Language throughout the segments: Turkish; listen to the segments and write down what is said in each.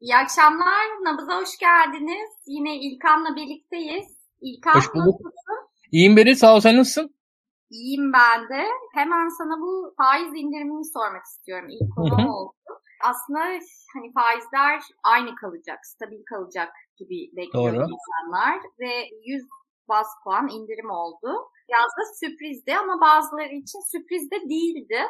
İyi akşamlar. Nabız'a hoş geldiniz. Yine İlkan'la birlikteyiz. İlkan Hoş bulduk. nasılsın? İyiyim Beril sağ ol sen nasılsın? İyiyim ben de. Hemen sana bu faiz indirimini sormak istiyorum. İlk konu oldu. Aslında hani faizler aynı kalacak, stabil kalacak gibi bekliyor Doğru. insanlar ve 100 bas puan indirim oldu. Biraz da sürprizdi ama bazıları için sürpriz de değildi.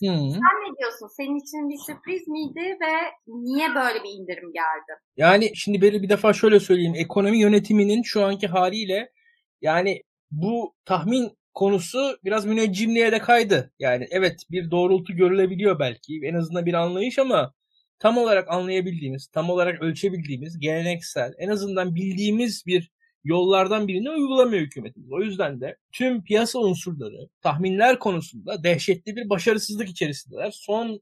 Hı. Sen ne diyorsun? Senin için bir sürpriz miydi ve niye böyle bir indirim geldi? Yani şimdi Beril bir defa şöyle söyleyeyim. Ekonomi yönetiminin şu anki haliyle yani bu tahmin konusu biraz müneccimliğe de kaydı. Yani evet bir doğrultu görülebiliyor belki. En azından bir anlayış ama tam olarak anlayabildiğimiz, tam olarak ölçebildiğimiz, geleneksel, en azından bildiğimiz bir yollardan birini uygulamıyor hükümetimiz. O yüzden de tüm piyasa unsurları tahminler konusunda dehşetli bir başarısızlık içerisindeler. Son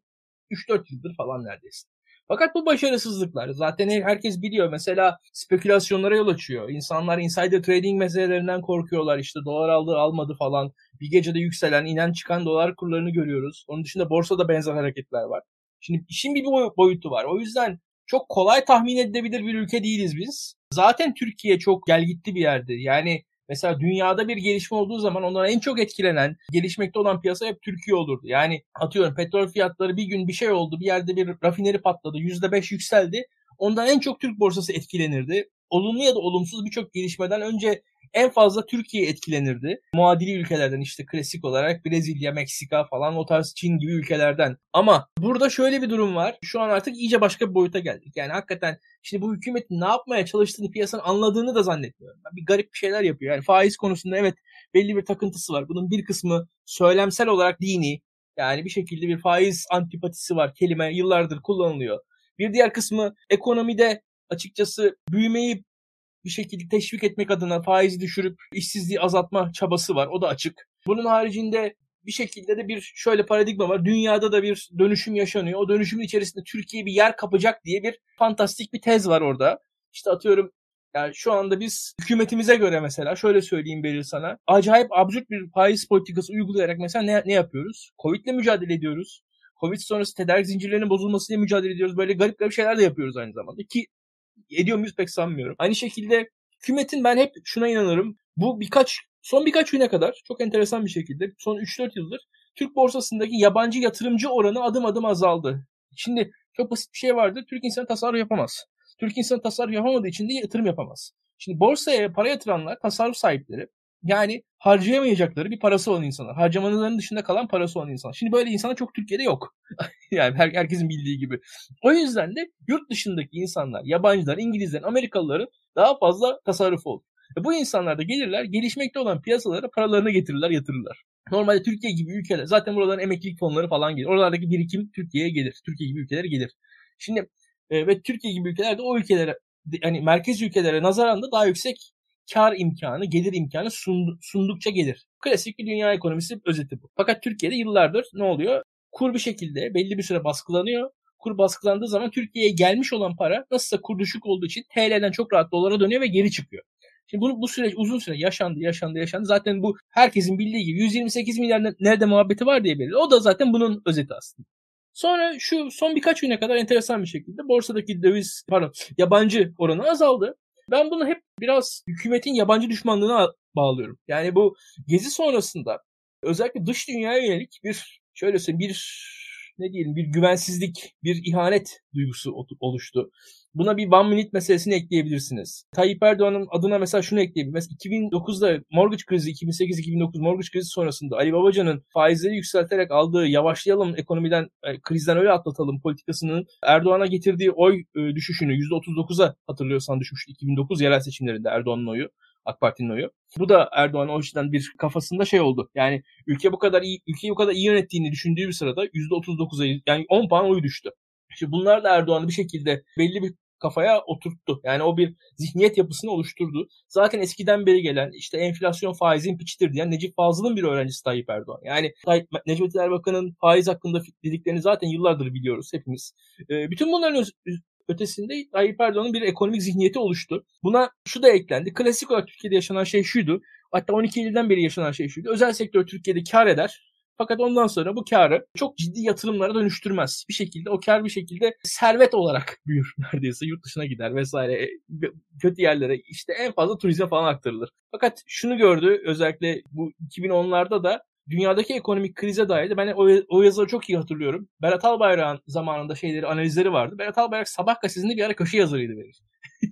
3-4 yıldır falan neredeyse. Fakat bu başarısızlıklar zaten herkes biliyor. Mesela spekülasyonlara yol açıyor. İnsanlar insider trading meselelerinden korkuyorlar. İşte dolar aldı almadı falan. Bir gecede yükselen, inen çıkan dolar kurlarını görüyoruz. Onun dışında borsada benzer hareketler var. Şimdi işin bir boy- boyutu var. O yüzden çok kolay tahmin edilebilir bir ülke değiliz biz. Zaten Türkiye çok gelgitli bir yerdi. Yani Mesela dünyada bir gelişme olduğu zaman ondan en çok etkilenen, gelişmekte olan piyasa hep Türkiye olurdu. Yani atıyorum petrol fiyatları bir gün bir şey oldu, bir yerde bir rafineri patladı, %5 yükseldi. Ondan en çok Türk borsası etkilenirdi. Olumlu ya da olumsuz birçok gelişmeden önce en fazla Türkiye etkilenirdi. Muadili ülkelerden işte klasik olarak Brezilya, Meksika falan o tarz Çin gibi ülkelerden. Ama burada şöyle bir durum var. Şu an artık iyice başka bir boyuta geldik. Yani hakikaten Şimdi bu hükümetin ne yapmaya çalıştığını piyasanın anladığını da zannetmiyorum. Bir garip bir şeyler yapıyor. Yani faiz konusunda evet belli bir takıntısı var. Bunun bir kısmı söylemsel olarak dini. Yani bir şekilde bir faiz antipatisi var. Kelime yıllardır kullanılıyor. Bir diğer kısmı ekonomide açıkçası büyümeyi bir şekilde teşvik etmek adına faizi düşürüp işsizliği azaltma çabası var. O da açık. Bunun haricinde bir şekilde de bir şöyle paradigma var. Dünyada da bir dönüşüm yaşanıyor. O dönüşümün içerisinde Türkiye bir yer kapacak diye bir fantastik bir tez var orada. İşte atıyorum yani şu anda biz hükümetimize göre mesela şöyle söyleyeyim Beril sana. Acayip absürt bir faiz politikası uygulayarak mesela ne, ne yapıyoruz? Covid'le mücadele ediyoruz. Covid sonrası tedarik zincirlerinin bozulmasıyla mücadele ediyoruz. Böyle garip garip şeyler de yapıyoruz aynı zamanda. Ki ediyor muyuz pek sanmıyorum. Aynı şekilde hükümetin ben hep şuna inanırım. Bu birkaç son birkaç güne kadar çok enteresan bir şekilde son 3-4 yıldır Türk borsasındaki yabancı yatırımcı oranı adım adım azaldı. Şimdi çok basit bir şey vardır. Türk insanı tasarruf yapamaz. Türk insanı tasarruf yapamadığı için de yatırım yapamaz. Şimdi borsaya para yatıranlar tasarruf sahipleri. Yani harcayamayacakları bir parası olan insanlar. Harcamalarının dışında kalan parası olan insanlar. Şimdi böyle insanlar çok Türkiye'de yok. yani her, herkesin bildiği gibi. O yüzden de yurt dışındaki insanlar, yabancılar, İngilizler, Amerikalıların daha fazla tasarrufu olur. E bu insanlar da gelirler, gelişmekte olan piyasalara paralarını getirirler, yatırırlar. Normalde Türkiye gibi ülkeler, zaten buraların emeklilik fonları falan gelir. Oralardaki birikim Türkiye'ye gelir. Türkiye gibi ülkelere gelir. Şimdi e, ve Türkiye gibi ülkeler de o ülkelere, yani merkez ülkelere nazaran da daha yüksek kar imkanı, gelir imkanı sundu, sundukça gelir. Klasik bir dünya ekonomisi özeti bu. Fakat Türkiye'de yıllardır ne oluyor? Kur bir şekilde belli bir süre baskılanıyor. Kur baskılandığı zaman Türkiye'ye gelmiş olan para nasılsa kur düşük olduğu için TL'den çok rahat dolara dönüyor ve geri çıkıyor. Şimdi bunu, bu süreç uzun süre yaşandı, yaşandı, yaşandı. Zaten bu herkesin bildiği gibi 128 milyar nerede muhabbeti var diye belirli. O da zaten bunun özeti aslında. Sonra şu son birkaç güne kadar enteresan bir şekilde borsadaki döviz, pardon, yabancı oranı azaldı. Ben bunu hep biraz hükümetin yabancı düşmanlığına bağlıyorum. Yani bu gezi sonrasında özellikle dış dünyaya yönelik bir şöyle söyleyeyim bir ne diyelim bir güvensizlik, bir ihanet duygusu oluştu. Buna bir one minute meselesini ekleyebilirsiniz. Tayyip Erdoğan'ın adına mesela şunu ekleyebilirsiniz. Mesela 2009'da mortgage krizi, 2008-2009 mortgage krizi sonrasında Ali Babacan'ın faizleri yükselterek aldığı yavaşlayalım ekonomiden, e, krizden öyle atlatalım politikasının Erdoğan'a getirdiği oy e, düşüşünü %39'a hatırlıyorsan düşmüştü 2009 yerel seçimlerinde Erdoğan'ın oyu. AK Parti'nin oyu. Bu da Erdoğan o yüzden bir kafasında şey oldu. Yani ülke bu kadar iyi, ülkeyi bu kadar iyi yönettiğini düşündüğü bir sırada %39'a yani 10 puan oyu düştü. Şimdi bunlar da Erdoğan'ı bir şekilde belli bir kafaya oturttu. Yani o bir zihniyet yapısını oluşturdu. Zaten eskiden beri gelen işte enflasyon faizin piçtir diyen Necip Fazıl'ın bir öğrencisi Tayyip Erdoğan. Yani Tayyip, Necmet Erbakan'ın faiz hakkında dediklerini zaten yıllardır biliyoruz hepimiz. E, bütün bunların ötesinde Tayyip Erdoğan'ın bir ekonomik zihniyeti oluştu. Buna şu da eklendi. Klasik olarak Türkiye'de yaşanan şey şuydu. Hatta 12 Eylül'den beri yaşanan şey şuydu. Özel sektör Türkiye'de kar eder. Fakat ondan sonra bu karı çok ciddi yatırımlara dönüştürmez. Bir şekilde o kar bir şekilde servet olarak büyür neredeyse. Yurt dışına gider vesaire. E, kötü yerlere işte en fazla turizme falan aktarılır. Fakat şunu gördü özellikle bu 2010'larda da dünyadaki ekonomik krize dair de ben o, o yazıları çok iyi hatırlıyorum. Berat Albayrak'ın zamanında şeyleri analizleri vardı. Berat Albayrak Sabah gazetesinde bir ara köşe yazarıydı benim.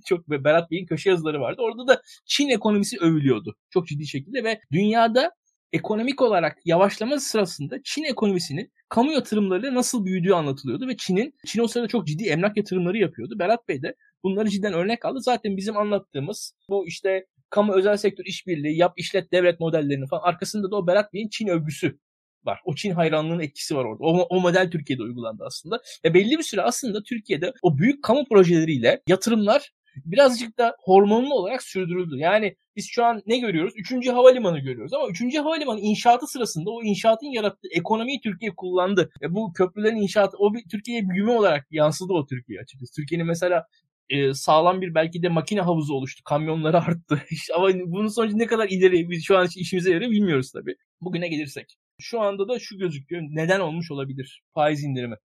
çok Berat Bey'in köşe yazıları vardı. Orada da Çin ekonomisi övülüyordu. Çok ciddi şekilde ve dünyada ekonomik olarak yavaşlama sırasında Çin ekonomisinin kamu yatırımlarıyla nasıl büyüdüğü anlatılıyordu ve Çin'in Çin o sırada çok ciddi emlak yatırımları yapıyordu. Berat Bey de bunları cidden örnek aldı. Zaten bizim anlattığımız bu işte kamu özel sektör işbirliği, yap işlet devlet modellerinin falan arkasında da o Berat Bey'in Çin övgüsü var. O Çin hayranlığının etkisi var orada. O, o model Türkiye'de uygulandı aslında. Ve belli bir süre aslında Türkiye'de o büyük kamu projeleriyle yatırımlar birazcık da hormonlu olarak sürdürüldü. Yani biz şu an ne görüyoruz? Üçüncü havalimanı görüyoruz ama üçüncü havalimanı inşaatı sırasında o inşaatın yarattığı ekonomiyi Türkiye kullandı. E bu köprülerin inşaatı o bir Türkiye'ye büyüme olarak yansıdı o Türkiye açıkçası. Türkiye'nin mesela e, sağlam bir belki de makine havuzu oluştu. Kamyonları arttı. Ama bunun sonucu ne kadar ileri biz şu an işimize yarıyor bilmiyoruz tabii. Bugüne gelirsek. Şu anda da şu gözüküyor. Neden olmuş olabilir faiz indirimi?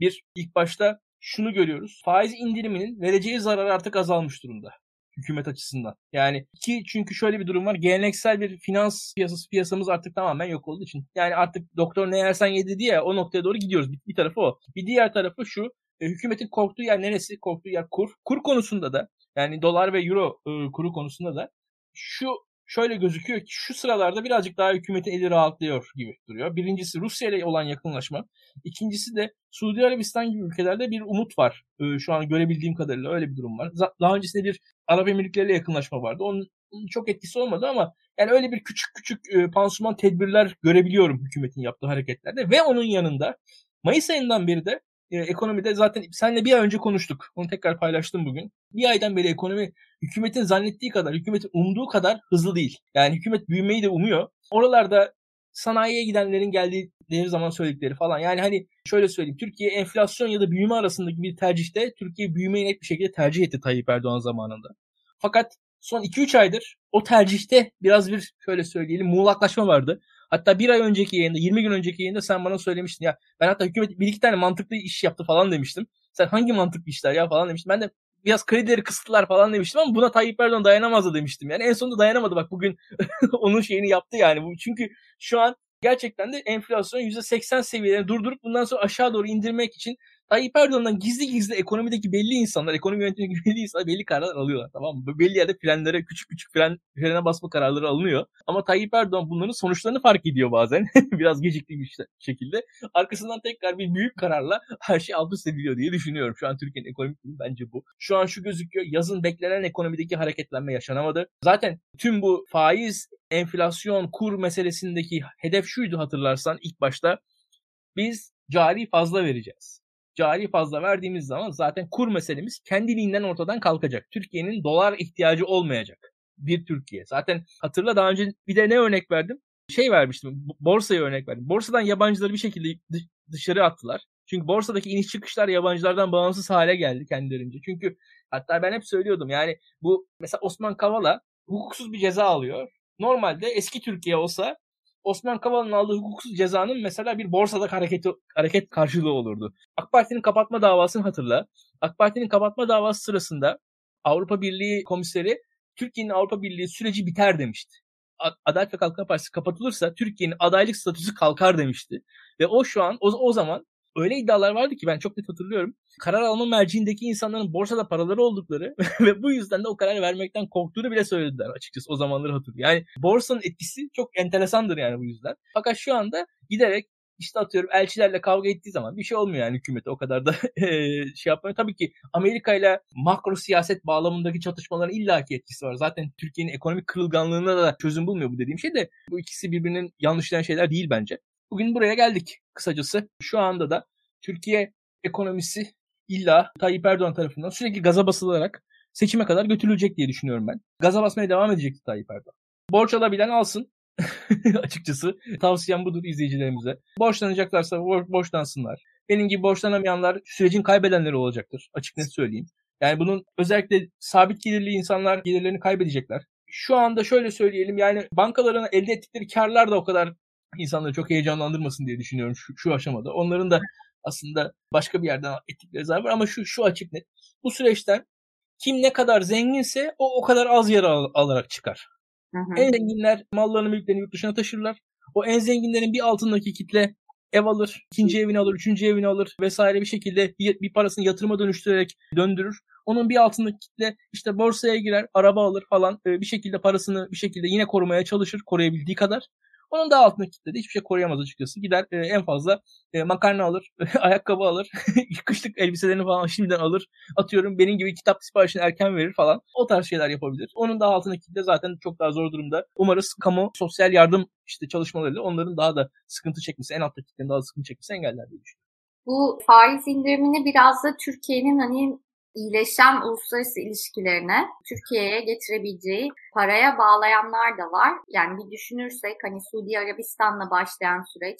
Bir, ilk başta şunu görüyoruz. Faiz indiriminin vereceği zarar artık azalmış durumda hükümet açısından. Yani ki çünkü şöyle bir durum var. Geleneksel bir finans piyasası piyasamız artık tamamen yok olduğu için. Yani artık doktor ne yersen yedi diye o noktaya doğru gidiyoruz. Bir, bir tarafı o. Bir diğer tarafı şu. E, hükümetin korktuğu yer neresi? Korktuğu yer kur. Kur konusunda da yani dolar ve euro e, kuru konusunda da şu şöyle gözüküyor ki şu sıralarda birazcık daha hükümetin eli rahatlıyor gibi duruyor. Birincisi Rusya ile olan yakınlaşma. İkincisi de Suudi Arabistan gibi ülkelerde bir umut var. Ee, şu an görebildiğim kadarıyla öyle bir durum var. Daha öncesinde bir Arap Emirlikleri ile yakınlaşma vardı. Onun çok etkisi olmadı ama yani öyle bir küçük küçük e, pansuman tedbirler görebiliyorum hükümetin yaptığı hareketlerde. Ve onun yanında Mayıs ayından beri de e, ekonomide zaten senle bir ay önce konuştuk. Onu tekrar paylaştım bugün. Bir aydan beri ekonomi hükümetin zannettiği kadar, hükümetin umduğu kadar hızlı değil. Yani hükümet büyümeyi de umuyor. Oralarda sanayiye gidenlerin geldiği zaman söyledikleri falan. Yani hani şöyle söyleyeyim. Türkiye enflasyon ya da büyüme arasındaki bir tercihte Türkiye büyümeyi net bir şekilde tercih etti Tayyip Erdoğan zamanında. Fakat son 2-3 aydır o tercihte biraz bir şöyle söyleyelim muğlaklaşma vardı. Hatta bir ay önceki yayında 20 gün önceki yayında sen bana söylemiştin ya ben hatta hükümet bir iki tane mantıklı iş yaptı falan demiştim. Sen hangi mantıklı işler ya falan demiştin. Ben de biraz kredileri kısıttılar falan demiştim ama buna Tayyip Erdoğan dayanamazdı demiştim. Yani en sonunda dayanamadı bak bugün onun şeyini yaptı yani. Bu çünkü şu an gerçekten de enflasyon %80 seviyelerini durdurup bundan sonra aşağı doğru indirmek için Tayyip Erdoğan'dan gizli gizli ekonomideki belli insanlar, ekonomi yönetimindeki belli insanlar belli kararlar alıyorlar tamam mı? Belli yerde frenlere, küçük küçük fren, frene basma kararları alınıyor. Ama Tayyip Erdoğan bunların sonuçlarını fark ediyor bazen. Biraz geciktiği bir şekilde. Arkasından tekrar bir büyük kararla her şey alt üst ediliyor diye düşünüyorum. Şu an Türkiye'nin ekonomik durumu bence bu. Şu an şu gözüküyor. Yazın beklenen ekonomideki hareketlenme yaşanamadı. Zaten tüm bu faiz, enflasyon, kur meselesindeki hedef şuydu hatırlarsan ilk başta. Biz cari fazla vereceğiz cari fazla verdiğimiz zaman zaten kur meselemiz kendiliğinden ortadan kalkacak. Türkiye'nin dolar ihtiyacı olmayacak. Bir Türkiye. Zaten hatırla daha önce bir de ne örnek verdim? Şey vermiştim. Borsaya örnek verdim. Borsadan yabancıları bir şekilde dışarı attılar. Çünkü borsadaki iniş çıkışlar yabancılardan bağımsız hale geldi kendilerince. Çünkü hatta ben hep söylüyordum yani bu mesela Osman Kavala hukuksuz bir ceza alıyor. Normalde eski Türkiye olsa Osman Kavala'nın aldığı hukuksuz cezanın mesela bir borsada hareket, hareket karşılığı olurdu. AK Parti'nin kapatma davasını hatırla. AK Parti'nin kapatma davası sırasında Avrupa Birliği komiseri Türkiye'nin Avrupa Birliği süreci biter demişti. Adalet ve Kalkınma Partisi kapatılırsa Türkiye'nin adaylık statüsü kalkar demişti. Ve o şu an o, o zaman öyle iddialar vardı ki ben çok net hatırlıyorum. Karar alma merciindeki insanların borsada paraları oldukları ve bu yüzden de o kararı vermekten korktuğunu bile söylediler açıkçası o zamanları hatırlıyorum. Yani borsanın etkisi çok enteresandır yani bu yüzden. Fakat şu anda giderek işte atıyorum elçilerle kavga ettiği zaman bir şey olmuyor yani hükümete o kadar da şey yapmıyor. Tabii ki Amerika ile makro siyaset bağlamındaki çatışmaların illaki etkisi var. Zaten Türkiye'nin ekonomik kırılganlığına da çözüm bulmuyor bu dediğim şey de bu ikisi birbirinin yanlışlayan şeyler değil bence. Bugün buraya geldik kısacası. Şu anda da Türkiye ekonomisi illa Tayyip Erdoğan tarafından sürekli gaza basılarak seçime kadar götürülecek diye düşünüyorum ben. Gaza basmaya devam edecekti Tayyip Erdoğan. Borç alabilen alsın. Açıkçası tavsiyem budur izleyicilerimize. Borçlanacaklarsa borçlansınlar. Benim gibi borçlanamayanlar sürecin kaybedenleri olacaktır. Açık net söyleyeyim. Yani bunun özellikle sabit gelirli insanlar gelirlerini kaybedecekler. Şu anda şöyle söyleyelim yani bankaların elde ettikleri karlar da o kadar insanları çok heyecanlandırmasın diye düşünüyorum şu, şu aşamada. Onların da aslında başka bir yerden ettikleri zarar var ama şu şu açık net. Bu süreçten kim ne kadar zenginse o o kadar az yer al, alarak çıkar. Hı hı. En zenginler mallarını mülklerini yurt dışına taşırlar. O en zenginlerin bir altındaki kitle ev alır, ikinci evini alır, üçüncü evini alır vesaire bir şekilde bir, bir parasını yatırıma dönüştürerek döndürür. Onun bir altındaki kitle işte borsaya girer, araba alır falan bir şekilde parasını bir şekilde yine korumaya çalışır koruyabildiği kadar. Onun daha altındaki kitle de hiçbir şey koruyamaz açıkçası. Gider e, en fazla e, makarna alır, ayakkabı alır, kışlık elbiselerini falan şimdiden alır. Atıyorum benim gibi kitap siparişini erken verir falan. O tarz şeyler yapabilir. Onun daha altındaki kitle zaten çok daha zor durumda. Umarız kamu sosyal yardım işte çalışmalarıyla onların daha da sıkıntı çekmesi, en alttaki kitlenin daha da sıkıntı çekmesi engeller diye düşünüyorum. Bu faiz indirimini biraz da Türkiye'nin hani iyileşen uluslararası ilişkilerine Türkiye'ye getirebileceği paraya bağlayanlar da var. Yani bir düşünürsek hani Suudi Arabistan'la başlayan süreç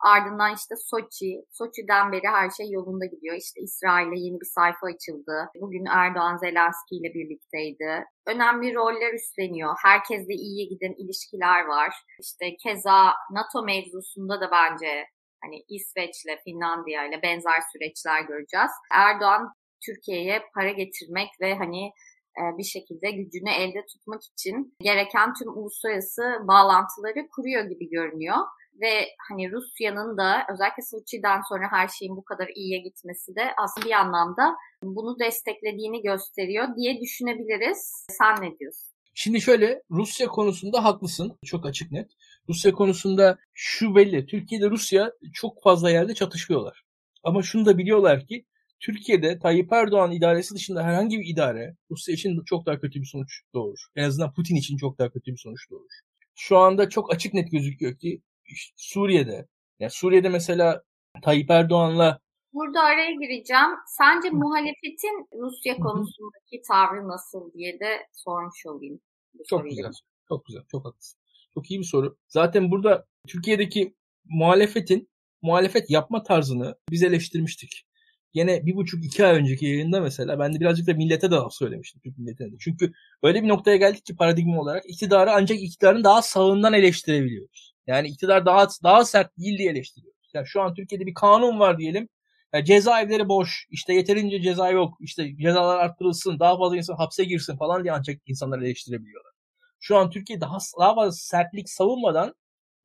Ardından işte Soçi, Soçi'den beri her şey yolunda gidiyor. İşte İsrail'le yeni bir sayfa açıldı. Bugün Erdoğan Zelenski ile birlikteydi. Önemli roller üstleniyor. Herkesle iyiye giden ilişkiler var. İşte keza NATO mevzusunda da bence hani İsveç'le, Finlandiya ile benzer süreçler göreceğiz. Erdoğan Türkiye'ye para getirmek ve hani e, bir şekilde gücünü elde tutmak için gereken tüm uluslararası bağlantıları kuruyor gibi görünüyor. Ve hani Rusya'nın da özellikle Soçi'den sonra her şeyin bu kadar iyiye gitmesi de aslında bir anlamda bunu desteklediğini gösteriyor diye düşünebiliriz. Sen ne diyorsun? Şimdi şöyle Rusya konusunda haklısın. Çok açık net. Rusya konusunda şu belli. Türkiye'de Rusya çok fazla yerde çatışıyorlar. Ama şunu da biliyorlar ki Türkiye'de Tayyip Erdoğan idaresi dışında herhangi bir idare Rusya için çok daha kötü bir sonuç doğurur. En azından Putin için çok daha kötü bir sonuç doğurur. Şu anda çok açık net gözüküyor ki işte Suriye'de, yani Suriye'de mesela Tayyip Erdoğan'la Burada araya gireceğim. Sence muhalefetin Rusya konusundaki tavrı nasıl diye de sormuş olayım. Çok güzel. Çok güzel. Çok haklısın. Çok iyi bir soru. Zaten burada Türkiye'deki muhalefetin muhalefet yapma tarzını biz eleştirmiştik. Yine bir buçuk iki ay önceki yayında mesela ben de birazcık da millete de söylemiştim. Türk milletine de. Çünkü öyle bir noktaya geldik ki paradigma olarak iktidarı ancak iktidarın daha sağından eleştirebiliyoruz. Yani iktidar daha daha sert değil diye eleştiriyoruz. Yani şu an Türkiye'de bir kanun var diyelim. Yani cezaevleri boş, işte yeterince ceza yok, işte cezalar arttırılsın, daha fazla insan hapse girsin falan diye ancak insanlar eleştirebiliyorlar. Şu an Türkiye daha, daha fazla sertlik savunmadan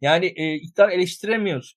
yani e, iktidar eleştiremiyoruz.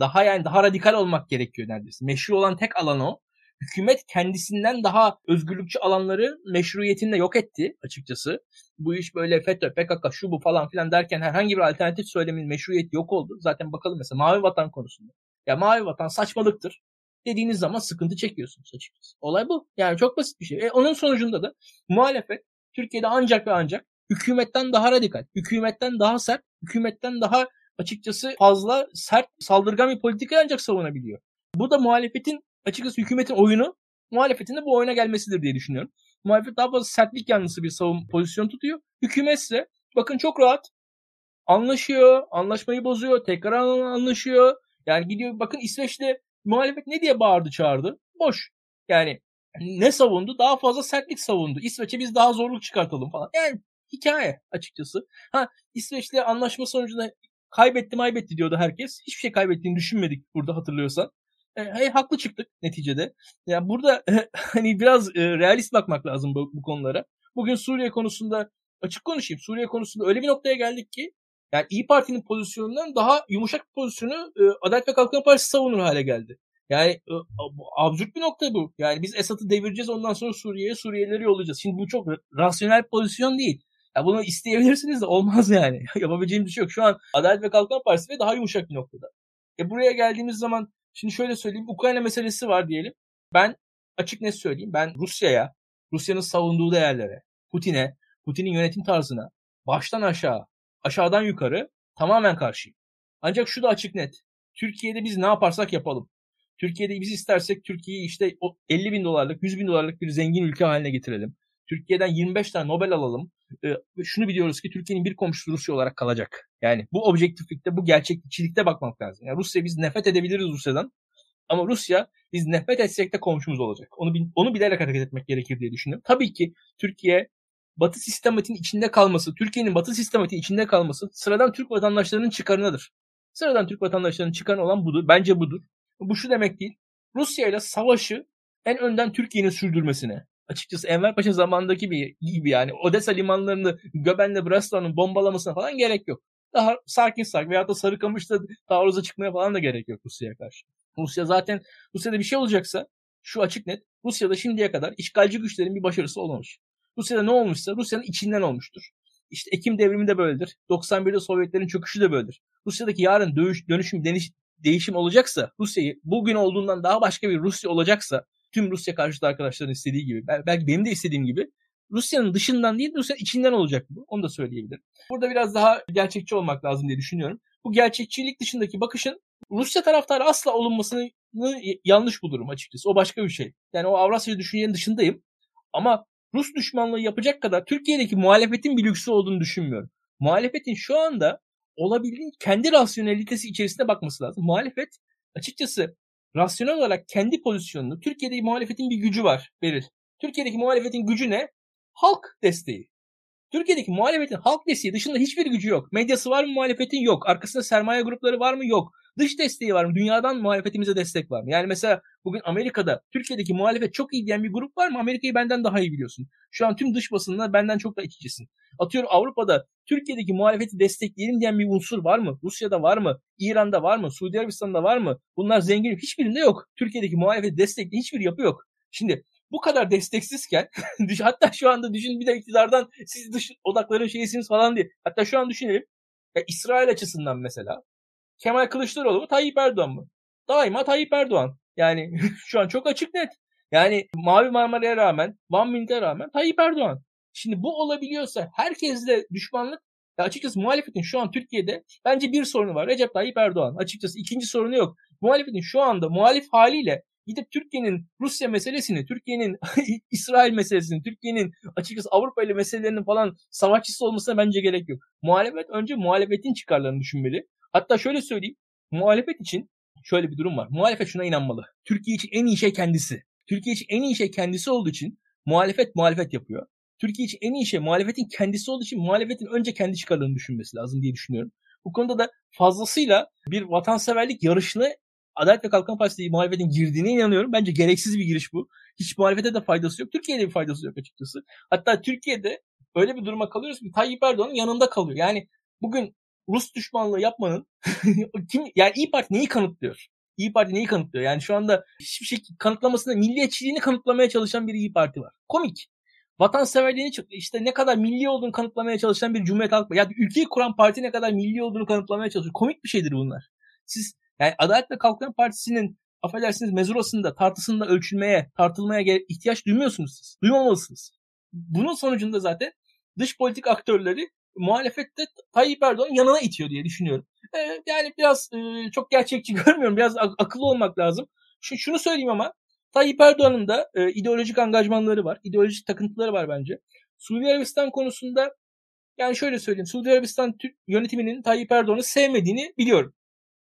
Daha yani daha radikal olmak gerekiyor neredeyse. Meşru olan tek alan o hükümet kendisinden daha özgürlükçü alanları meşruiyetinde yok etti açıkçası. Bu iş böyle FETÖ, PKK, şu bu falan filan derken herhangi bir alternatif söylemin meşruiyeti yok oldu. Zaten bakalım mesela Mavi Vatan konusunda. Ya Mavi Vatan saçmalıktır dediğiniz zaman sıkıntı çekiyorsunuz açıkçası. Olay bu. Yani çok basit bir şey. E, onun sonucunda da muhalefet Türkiye'de ancak ve ancak hükümetten daha radikal, hükümetten daha sert, hükümetten daha açıkçası fazla sert, saldırgan bir politika ancak savunabiliyor. Bu da muhalefetin açıkçası hükümetin oyunu muhalefetin de bu oyuna gelmesidir diye düşünüyorum. Muhalefet daha fazla sertlik yanlısı bir savun pozisyon tutuyor. Hükümet ise bakın çok rahat anlaşıyor, anlaşmayı bozuyor, tekrar anlaşıyor. Yani gidiyor bakın İsveç'te muhalefet ne diye bağırdı çağırdı? Boş. Yani ne savundu? Daha fazla sertlik savundu. İsveç'e biz daha zorluk çıkartalım falan. Yani hikaye açıkçası. Ha İsveç'le anlaşma sonucunda kaybetti maybetti diyordu herkes. Hiçbir şey kaybettiğini düşünmedik burada hatırlıyorsan e, haklı çıktık neticede. Yani burada hani biraz e, realist bakmak lazım bu, bu konulara. Bugün Suriye konusunda açık konuşayım. Suriye konusunda öyle bir noktaya geldik ki yani İyi Parti'nin pozisyonundan daha yumuşak bir pozisyonu e, Adalet ve Kalkınma Partisi savunur hale geldi. Yani e, absürt bir nokta bu. Yani biz Esad'ı devireceğiz ondan sonra Suriye'ye Suriyelileri yollayacağız. Şimdi bu çok rasyonel pozisyon değil. Ya bunu isteyebilirsiniz de olmaz yani. Yapabileceğimiz bir şey yok. Şu an Adalet ve Kalkınma Partisi ve daha yumuşak bir noktada. E buraya geldiğimiz zaman Şimdi şöyle söyleyeyim. Ukrayna meselesi var diyelim. Ben açık net söyleyeyim. Ben Rusya'ya, Rusya'nın savunduğu değerlere, Putin'e, Putin'in yönetim tarzına baştan aşağı, aşağıdan yukarı tamamen karşıyım. Ancak şu da açık net. Türkiye'de biz ne yaparsak yapalım. Türkiye'de biz istersek Türkiye'yi işte 50 bin dolarlık, 100 bin dolarlık bir zengin ülke haline getirelim. Türkiye'den 25 tane Nobel alalım. Ee, şunu biliyoruz ki Türkiye'nin bir komşusu Rusya olarak kalacak. Yani bu objektiflikte, bu gerçekçilikte bakmak lazım. Yani Rusya biz nefret edebiliriz Rusya'dan. Ama Rusya biz nefret etsek de komşumuz olacak. Onu onu bilerek hareket etmek gerekir diye düşünüyorum. Tabii ki Türkiye Batı sistematiğinin içinde kalması, Türkiye'nin Batı sistematiğinin içinde kalması sıradan Türk vatandaşlarının çıkarınadır. Sıradan Türk vatandaşlarının çıkarı olan budur. Bence budur. Bu şu demek değil. Rusya ile savaşı en önden Türkiye'nin sürdürmesine. Açıkçası Enver Paşa zamandaki bir gibi yani Odessa limanlarını Göben'le Breslau'nun bombalamasına falan gerek yok. Daha sakin sakin veyahut da Sarıkamış'ta taarruza çıkmaya falan da gerek yok Rusya'ya karşı. Rusya zaten Rusya'da bir şey olacaksa şu açık net. Rusya'da şimdiye kadar işgalci güçlerin bir başarısı olmamış. Rusya'da ne olmuşsa Rusya'nın içinden olmuştur. İşte Ekim devrimi de böyledir. 91'de Sovyetlerin çöküşü de böyledir. Rusya'daki yarın dönüş, dönüşüm, deniş, değişim olacaksa, Rusya'yı bugün olduğundan daha başka bir Rusya olacaksa, tüm Rusya karşıtı arkadaşların istediği gibi, belki benim de istediğim gibi, Rusya'nın dışından değil, Rusya'nın içinden olacak bu. Onu da söyleyebilirim. Burada biraz daha gerçekçi olmak lazım diye düşünüyorum. Bu gerçekçilik dışındaki bakışın Rusya taraftarı asla olunmasını yanlış bulurum açıkçası. O başka bir şey. Yani o Avrasya düşüncenin dışındayım. Ama Rus düşmanlığı yapacak kadar Türkiye'deki muhalefetin bir lüksü olduğunu düşünmüyorum. Muhalefetin şu anda olabildiğince kendi rasyonelitesi içerisinde bakması lazım. Muhalefet açıkçası rasyonel olarak kendi pozisyonunu Türkiye'deki muhalefetin bir gücü var Beril. Türkiye'deki muhalefetin gücü ne? Halk desteği. Türkiye'deki muhalefetin halk desteği dışında hiçbir gücü yok. Medyası var mı muhalefetin? Yok. Arkasında sermaye grupları var mı? Yok. Dış desteği var mı? Dünyadan muhalefetimize destek var mı? Yani mesela bugün Amerika'da Türkiye'deki muhalefet çok iyi diyen bir grup var mı? Amerika'yı benden daha iyi biliyorsun. Şu an tüm dış basınlar benden çok da içicisin. Atıyorum Avrupa'da Türkiye'deki muhalefeti destekleyelim diyen bir unsur var mı? Rusya'da var mı? İran'da var mı? Suudi Arabistan'da var mı? Bunlar zengin. Hiçbirinde yok. Türkiye'deki muhalefeti destekleyen hiçbir yapı yok. Şimdi bu kadar desteksizken hatta şu anda düşün bir de iktidardan siz dış odakların şeysiniz falan diye. Hatta şu an düşünelim. Ya İsrail açısından mesela Kemal Kılıçdaroğlu mu Tayyip Erdoğan mı? Daima Tayyip Erdoğan. Yani şu an çok açık net. Yani Mavi Marmara'ya rağmen, One Minute'e rağmen Tayyip Erdoğan. Şimdi bu olabiliyorsa herkesle düşmanlık ya açıkçası muhalefetin şu an Türkiye'de bence bir sorunu var. Recep Tayyip Erdoğan. Açıkçası ikinci sorunu yok. Muhalefetin şu anda muhalif haliyle gidip Türkiye'nin Rusya meselesini, Türkiye'nin İsrail meselesini, Türkiye'nin açıkçası Avrupa ile meselelerinin falan savaşçısı olmasına bence gerek yok. Muhalefet önce muhalefetin çıkarlarını düşünmeli. Hatta şöyle söyleyeyim. Muhalefet için şöyle bir durum var. Muhalefet şuna inanmalı. Türkiye için en iyi şey kendisi. Türkiye için en iyi şey kendisi olduğu için muhalefet muhalefet yapıyor. Türkiye için en iyi şey muhalefetin kendisi olduğu için muhalefetin önce kendi çıkarlarını düşünmesi lazım diye düşünüyorum. Bu konuda da fazlasıyla bir vatanseverlik yarışına Adalet ve Kalkınma Partisi muhalefetin girdiğine inanıyorum. Bence gereksiz bir giriş bu. Hiç muhalefete de faydası yok. Türkiye'de bir faydası yok açıkçası. Hatta Türkiye'de öyle bir duruma kalıyoruz ki Tayyip Erdoğan'ın yanında kalıyor. Yani bugün Rus düşmanlığı yapmanın kim yani İyi Parti neyi kanıtlıyor? İyi Parti neyi kanıtlıyor? Yani şu anda hiçbir şey kanıtlamasında milliyetçiliğini kanıtlamaya çalışan bir İyi Parti var. Komik. Vatanseverliğini işte ne kadar milli olduğunu kanıtlamaya çalışan bir Cumhuriyet Halk ya ülkeyi kuran parti ne kadar milli olduğunu kanıtlamaya çalışıyor. Komik bir şeydir bunlar. Siz yani Adalet ve Kalkınma Partisi'nin affedersiniz mezurasında, tartısında ölçülmeye, tartılmaya ihtiyaç duymuyorsunuz siz. Duymamalısınız. Bunun sonucunda zaten dış politik aktörleri muhalefette Tayyip Erdoğan yanına itiyor diye düşünüyorum. Ee, yani biraz e, çok gerçekçi görmüyorum. Biraz ak- akıllı olmak lazım. Şu, şunu söyleyeyim ama Tayyip Erdoğan'ın da e, ideolojik angajmanları var. ideolojik takıntıları var bence. Suudi Arabistan konusunda yani şöyle söyleyeyim. Suudi Arabistan yönetiminin Tayyip Erdoğan'ı sevmediğini biliyorum.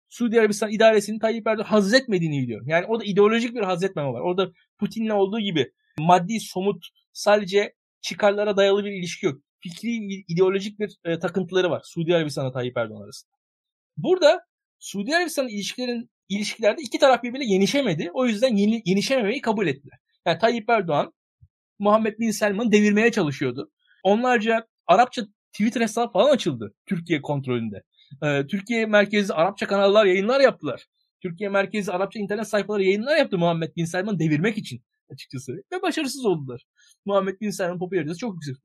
Suudi Arabistan idaresinin Tayyip Erdoğan haz etmediğini biliyorum. Yani o da ideolojik bir haz var. Orada Putin'le olduğu gibi maddi, somut, sadece çıkarlara dayalı bir ilişki yok fikri ideolojik bir e, takıntıları var Suudi Arabistan'la Tayyip Erdoğan arasında. Burada Suudi Arabistan ilişkilerin ilişkilerde iki taraf birbirine yenişemedi. O yüzden yeni, yenişememeyi kabul ettiler. Yani Tayyip Erdoğan Muhammed Bin Selman'ı devirmeye çalışıyordu. Onlarca Arapça Twitter hesabı falan açıldı Türkiye kontrolünde. Ee, Türkiye merkezli Arapça kanallar yayınlar yaptılar. Türkiye merkezli Arapça internet sayfaları yayınlar yaptı Muhammed Bin Selman'ı devirmek için açıkçası. Ve başarısız oldular. Muhammed Bin Selman popülaritesi çok yüksek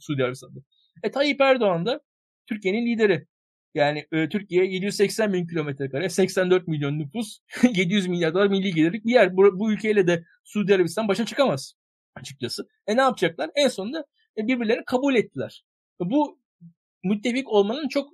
Suudi Arabistan'da. E Tayyip Erdoğan da Türkiye'nin lideri. Yani e, Türkiye 780 bin kilometre kare, 84 milyon nüfus, 700 milyar dolar milli gelirlik bir yer. Bu, bu ülkeyle de Suudi Arabistan başa çıkamaz açıkçası. E ne yapacaklar? En sonunda e, birbirlerini kabul ettiler. Bu müttefik olmanın çok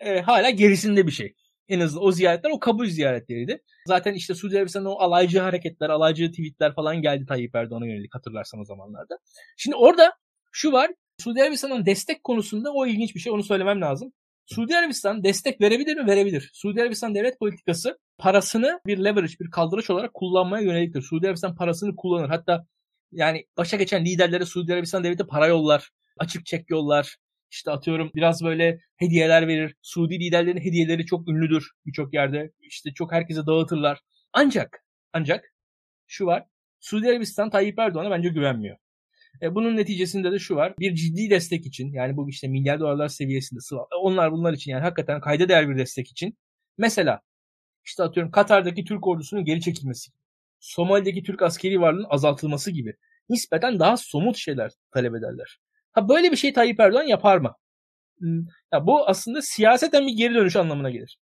e, hala gerisinde bir şey. En azından o ziyaretler o kabul ziyaretleriydi. Zaten işte Suudi Arabistan'da o alaycı hareketler, alaycı tweetler falan geldi Tayyip Erdoğan'a yönelik hatırlarsan o zamanlarda. Şimdi orada şu var. Suudi Arabistan'ın destek konusunda o ilginç bir şey onu söylemem lazım. Suudi Arabistan destek verebilir mi? Verebilir. Suudi Arabistan devlet politikası parasını bir leverage, bir kaldıraç olarak kullanmaya yöneliktir. Suudi Arabistan parasını kullanır. Hatta yani başa geçen liderlere Suudi Arabistan devleti para yollar. açık çek yollar, işte atıyorum biraz böyle hediyeler verir. Suudi liderlerin hediyeleri çok ünlüdür birçok yerde. İşte çok herkese dağıtırlar. Ancak ancak şu var. Suudi Arabistan Tayyip Erdoğan'a bence güvenmiyor. E, bunun neticesinde de şu var. Bir ciddi destek için yani bu işte milyar dolarlar seviyesinde onlar bunlar için yani hakikaten kayda değer bir destek için. Mesela işte atıyorum Katar'daki Türk ordusunun geri çekilmesi Somali'deki Türk askeri varlığının azaltılması gibi nispeten daha somut şeyler talep ederler. Ha böyle bir şey Tayyip Erdoğan yapar mı? Hmm, ya bu aslında siyaseten bir geri dönüş anlamına gelir.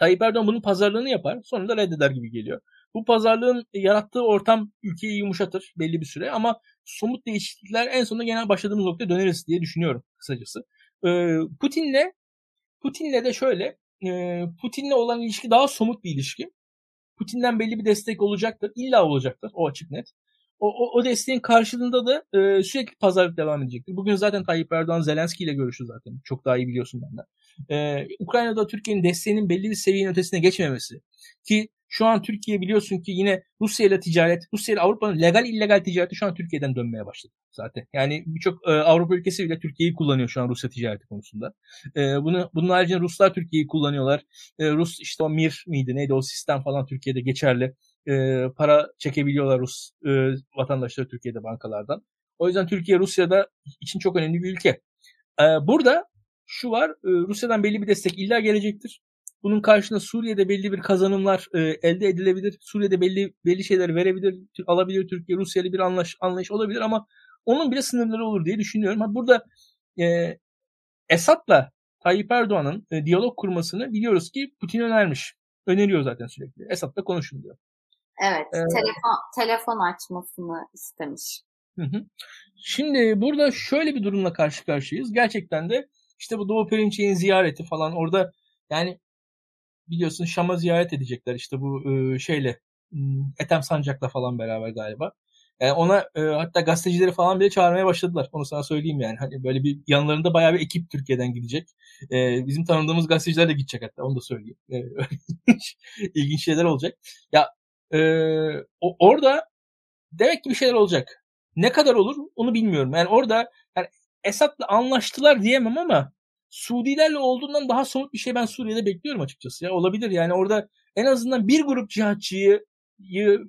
Tayyip Erdoğan bunun pazarlığını yapar, sonra da reddeder gibi geliyor. Bu pazarlığın yarattığı ortam ülkeyi yumuşatır belli bir süre ama somut değişiklikler en sonunda genel başladığımız noktaya döneriz diye düşünüyorum kısacası. Ee, Putin'le Putin'le de şöyle e, Putin'le olan ilişki daha somut bir ilişki. Putin'den belli bir destek olacaktır. İlla olacaktır. O açık net. O, o, o desteğin karşılığında da e, sürekli pazarlık devam edecektir. Bugün zaten Tayyip Erdoğan Zelenski ile görüştü zaten. Çok daha iyi biliyorsun benden. E, Ukrayna'da Türkiye'nin desteğinin belli bir seviyenin ötesine geçmemesi ki şu an Türkiye biliyorsun ki yine Rusya ile ticaret, Rusya ile Avrupa'nın legal illegal ticareti şu an Türkiye'den dönmeye başladı zaten. Yani birçok e, Avrupa ülkesi bile Türkiye'yi kullanıyor şu an Rusya ticareti konusunda. E, bunu bunun haricinde Ruslar Türkiye'yi kullanıyorlar. E, Rus işte o Mir miydi neydi o sistem falan Türkiye'de geçerli. E, para çekebiliyorlar Rus e, vatandaşları Türkiye'de bankalardan. O yüzden Türkiye Rusya'da için çok önemli bir ülke. E, burada şu var e, Rusya'dan belli bir destek illa gelecektir. Bunun karşında Suriye'de belli bir kazanımlar e, elde edilebilir. Suriye'de belli belli şeyler verebilir, alabilir Türkiye, Rusya ile bir anlaş, anlayış olabilir ama onun bile sınırları olur diye düşünüyorum. Ha, burada e, Esad'la Tayyip Erdoğan'ın e, diyalog kurmasını biliyoruz ki Putin önermiş. Öneriyor zaten sürekli. Esad'la konuşun diyor. Evet, ee, telefon telefon açmasını istemiş. Hı hı. Şimdi burada şöyle bir durumla karşı karşıyayız. Gerçekten de işte bu Doğu Perinçek'in ziyareti falan orada yani biliyorsun Şam'a ziyaret edecekler işte bu e, şeyle Ethem Sancak'la falan beraber galiba. Yani ona e, hatta gazetecileri falan bile çağırmaya başladılar. Onu sana söyleyeyim yani. Hani böyle bir yanlarında bayağı bir ekip Türkiye'den gidecek. E, bizim tanıdığımız gazeteciler de gidecek hatta. Onu da söyleyeyim. E, ilginç şeyler olacak. Ya e, orada demek ki bir şeyler olacak. Ne kadar olur onu bilmiyorum. Yani orada yani Esad'la anlaştılar diyemem ama Suudilerle olduğundan daha somut bir şey ben Suriye'de bekliyorum açıkçası. Ya olabilir yani orada en azından bir grup cihatçıyı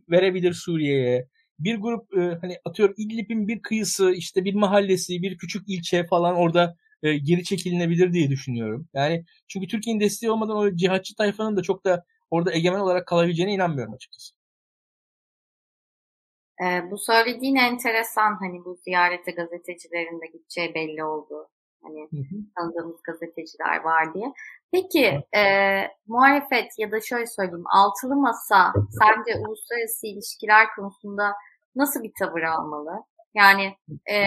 verebilir Suriye'ye. Bir grup e, hani atıyorum İdlib'in bir kıyısı, işte bir mahallesi, bir küçük ilçe falan orada e, geri çekilinebilir diye düşünüyorum. Yani çünkü Türkiye'nin desteği olmadan o cihatçı tayfanın da çok da orada egemen olarak kalabileceğine inanmıyorum açıkçası. E, bu söylediğin enteresan hani bu ziyarete gazetecilerin de gideceği belli oldu. Hani hı hı. tanıdığımız gazeteciler var diye. Peki e, muhalefet ya da şöyle söyleyeyim altılı masa sence uluslararası ilişkiler konusunda nasıl bir tavır almalı? Yani e,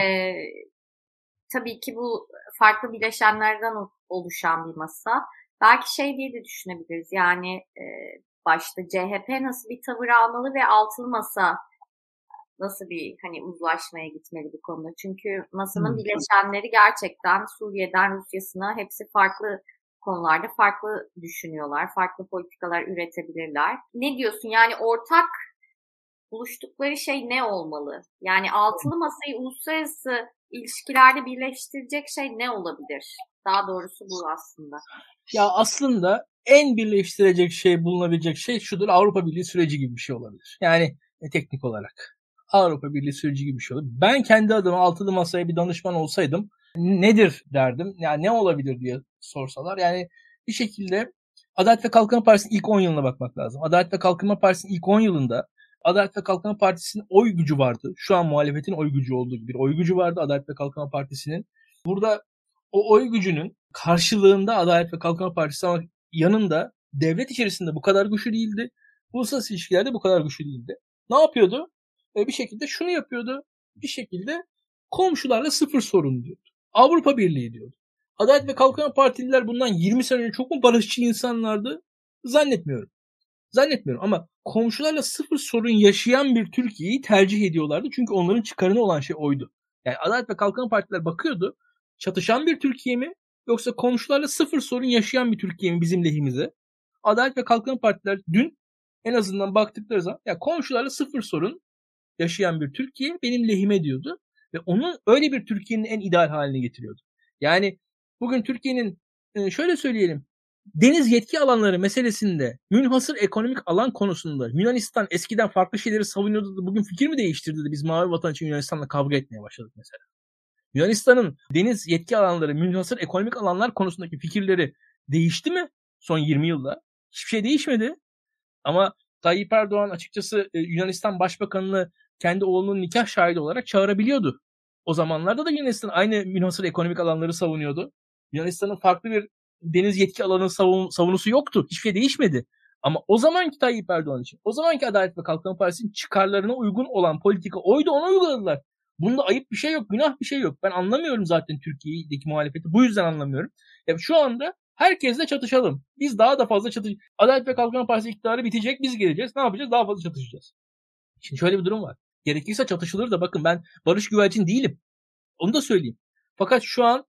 tabii ki bu farklı bileşenlerden oluşan bir masa. Belki şey diye de düşünebiliriz. Yani e, başta CHP nasıl bir tavır almalı ve altılı masa nasıl bir hani uzlaşmaya gitmeli bu konuda? Çünkü masanın bileşenleri gerçekten Suriye'den Rusya'sına hepsi farklı konularda farklı düşünüyorlar. Farklı politikalar üretebilirler. Ne diyorsun? Yani ortak buluştukları şey ne olmalı? Yani altılı masayı uluslararası ilişkilerde birleştirecek şey ne olabilir? Daha doğrusu bu aslında. Ya aslında en birleştirecek şey bulunabilecek şey şudur Avrupa Birliği süreci gibi bir şey olabilir. Yani e, teknik olarak. Avrupa Birliği süreci gibi bir şey olur. Ben kendi adıma altılı masaya bir danışman olsaydım nedir derdim. Yani ne olabilir diye sorsalar. Yani bir şekilde Adalet ve Kalkınma Partisi'nin ilk 10 yılına bakmak lazım. Adalet ve Kalkınma Partisi'nin ilk 10 yılında Adalet ve Kalkınma Partisi'nin oy gücü vardı. Şu an muhalefetin oy gücü olduğu gibi bir oy gücü vardı Adalet ve Kalkınma Partisi'nin. Burada o oy gücünün karşılığında Adalet ve Kalkınma Partisi ama yanında devlet içerisinde bu kadar güçlü değildi. Uluslararası ilişkilerde bu kadar güçlü değildi. Ne yapıyordu? E, bir şekilde şunu yapıyordu. Bir şekilde komşularla sıfır sorun diyordu. Avrupa Birliği diyordu. Adalet ve Kalkınma Partililer bundan 20 sene önce çok mu barışçı insanlardı? Zannetmiyorum. Zannetmiyorum ama komşularla sıfır sorun yaşayan bir Türkiye'yi tercih ediyorlardı. Çünkü onların çıkarını olan şey oydu. Yani Adalet ve Kalkınma Partiler bakıyordu. Çatışan bir Türkiye mi yoksa komşularla sıfır sorun yaşayan bir Türkiye mi bizim lehimize? Adalet ve Kalkınma Partiler dün en azından baktıkları zaman ya komşularla sıfır sorun yaşayan bir Türkiye benim lehime diyordu. Ve onun öyle bir Türkiye'nin en ideal haline getiriyordu. Yani bugün Türkiye'nin e, şöyle söyleyelim deniz yetki alanları meselesinde münhasır ekonomik alan konusunda Yunanistan eskiden farklı şeyleri savunuyordu da bugün fikir mi değiştirdi de biz mavi vatan için Yunanistan'la kavga etmeye başladık mesela. Yunanistan'ın deniz yetki alanları, münhasır ekonomik alanlar konusundaki fikirleri değişti mi son 20 yılda? Hiçbir şey değişmedi. Ama Tayyip Erdoğan açıkçası e, Yunanistan Başbakanını kendi oğlunun nikah şahidi olarak çağırabiliyordu. O zamanlarda da Yunanistan aynı münhasır ekonomik alanları savunuyordu. Yunanistan'ın farklı bir deniz yetki alanı savun, savunusu yoktu. Hiçbir şey değişmedi. Ama o zamanki Tayyip Erdoğan için, o zamanki Adalet ve Kalkınma Partisi'nin çıkarlarına uygun olan politika oydu onu uyguladılar. Bunda ayıp bir şey yok, günah bir şey yok. Ben anlamıyorum zaten Türkiye'deki muhalefeti. Bu yüzden anlamıyorum. Ya şu anda herkesle çatışalım. Biz daha da fazla çatış. Adalet ve Kalkınma Partisi iktidarı bitecek, biz geleceğiz. Ne yapacağız? Daha fazla çatışacağız. Şimdi şöyle bir durum var. Gerekirse çatışılır da bakın ben barış güvercin değilim. Onu da söyleyeyim. Fakat şu an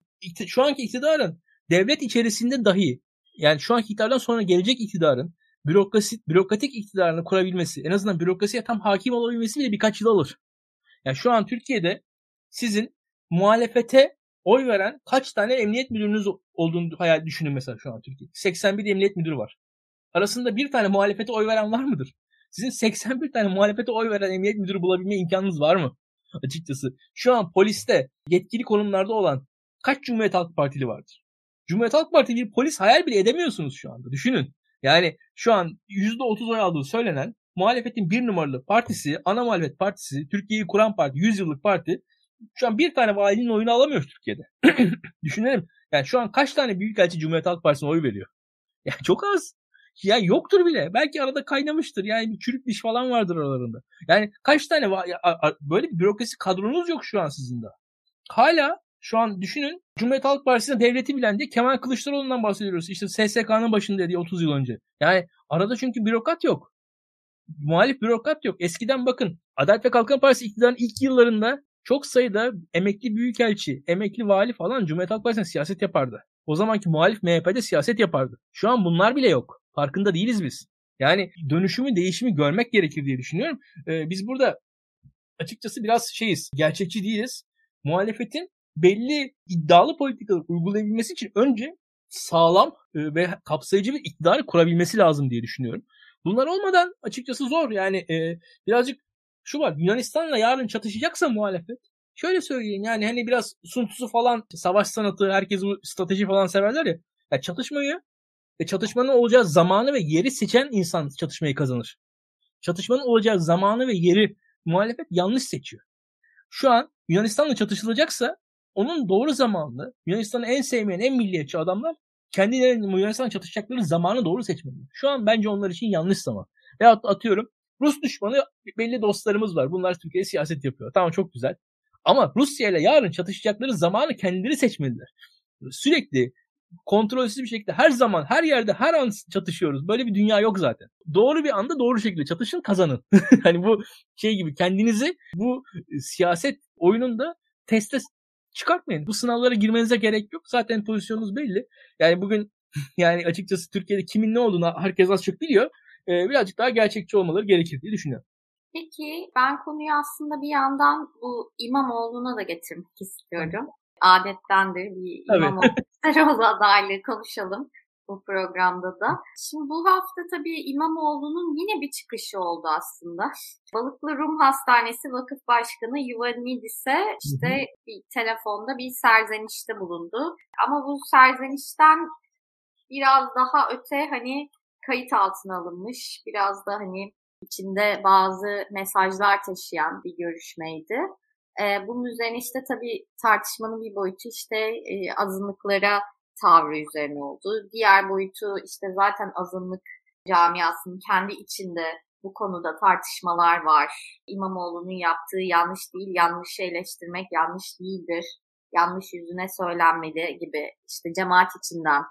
şu anki iktidarın devlet içerisinde dahi yani şu anki iktidardan sonra gelecek iktidarın bürokrasi, bürokratik iktidarını kurabilmesi, en azından bürokrasiye tam hakim olabilmesi bile birkaç yıl alır. Yani şu an Türkiye'de sizin muhalefete oy veren kaç tane emniyet müdürünüz olduğunu hayal düşünün mesela şu an Türkiye'de. 81 emniyet müdürü var. Arasında bir tane muhalefete oy veren var mıdır? Sizin 81 tane muhalefete oy veren emniyet müdürü bulabilme imkanınız var mı? Açıkçası. Şu an poliste yetkili konumlarda olan kaç Cumhuriyet Halk Partili vardır? Cumhuriyet Halk Partili bir polis hayal bile edemiyorsunuz şu anda. Düşünün. Yani şu an %30 oy aldığı söylenen muhalefetin bir numaralı partisi, ana muhalefet partisi, Türkiye'yi kuran parti, 100 yıllık parti şu an bir tane valinin oyunu alamıyor Türkiye'de. Düşünelim. Yani şu an kaç tane büyükelçi Cumhuriyet Halk Partisi'ne oy veriyor? Yani çok az. Ya yoktur bile. Belki arada kaynamıştır. Yani bir çürük diş falan vardır aralarında. Yani kaç tane? Böyle bir bürokrasi kadronuz yok şu an sizin de. Hala şu an düşünün Cumhuriyet Halk Partisi'ne devleti bilen diye Kemal Kılıçdaroğlu'ndan bahsediyoruz. İşte SSK'nın başında diye 30 yıl önce. Yani arada çünkü bürokrat yok. Muhalif bürokrat yok. Eskiden bakın Adalet ve Kalkınma Partisi iktidarın ilk yıllarında çok sayıda emekli büyükelçi, emekli vali falan Cumhuriyet Halk Partisi'ne siyaset yapardı. O zamanki muhalif MHP'de siyaset yapardı. Şu an bunlar bile yok. Farkında değiliz biz. Yani dönüşümü, değişimi görmek gerekir diye düşünüyorum. Ee, biz burada açıkçası biraz şeyiz, gerçekçi değiliz. Muhalefetin belli iddialı politikalar uygulayabilmesi için önce sağlam e, ve kapsayıcı bir iktidarı kurabilmesi lazım diye düşünüyorum. Bunlar olmadan açıkçası zor. Yani e, birazcık şu var Yunanistan'la yarın çatışacaksa muhalefet şöyle söyleyeyim yani hani biraz Sun Tzu falan savaş sanatı herkes bu strateji falan severler ya. ya çatışmayı ve çatışmanın olacağı zamanı ve yeri seçen insan çatışmayı kazanır. Çatışmanın olacağı zamanı ve yeri muhalefet yanlış seçiyor. Şu an Yunanistan'la çatışılacaksa onun doğru zamanlı Yunanistan'ı en sevmeyen en milliyetçi adamlar kendilerinin Yunanistan'la çatışacakları zamanı doğru seçmeli. Şu an bence onlar için yanlış zaman. Ve atıyorum Rus düşmanı belli dostlarımız var. Bunlar Türkiye'de siyaset yapıyor. Tamam çok güzel. Ama Rusya ile yarın çatışacakları zamanı kendileri seçmeliler. Sürekli kontrolsüz bir şekilde her zaman her yerde her an çatışıyoruz. Böyle bir dünya yok zaten. Doğru bir anda doğru şekilde çatışın kazanın. hani bu şey gibi kendinizi bu siyaset oyununda teste çıkartmayın. Bu sınavlara girmenize gerek yok. Zaten pozisyonunuz belli. Yani bugün yani açıkçası Türkiye'de kimin ne olduğunu herkes az çok biliyor. Ee, birazcık daha gerçekçi olmaları gerekir diye düşünüyorum. Peki ben konuyu aslında bir yandan bu İmamoğlu'na da getirmek istiyorum. Adettendir bir İmamoğlu evet. adaylığı konuşalım bu programda da. Şimdi bu hafta tabii İmamoğlu'nun yine bir çıkışı oldu aslında. Balıklı Rum Hastanesi Vakıf Başkanı Yuvanidis'e işte bir telefonda bir serzenişte bulundu. Ama bu serzenişten biraz daha öte hani kayıt altına alınmış, biraz da hani içinde bazı mesajlar taşıyan bir görüşmeydi. Ee, bunun üzerine işte tabii tartışmanın bir boyutu işte e, azınlıklara tavrı üzerine oldu. Diğer boyutu işte zaten azınlık camiasının kendi içinde bu konuda tartışmalar var. İmamoğlu'nun yaptığı yanlış değil, yanlış eleştirmek yanlış değildir, yanlış yüzüne söylenmedi gibi işte cemaat içinden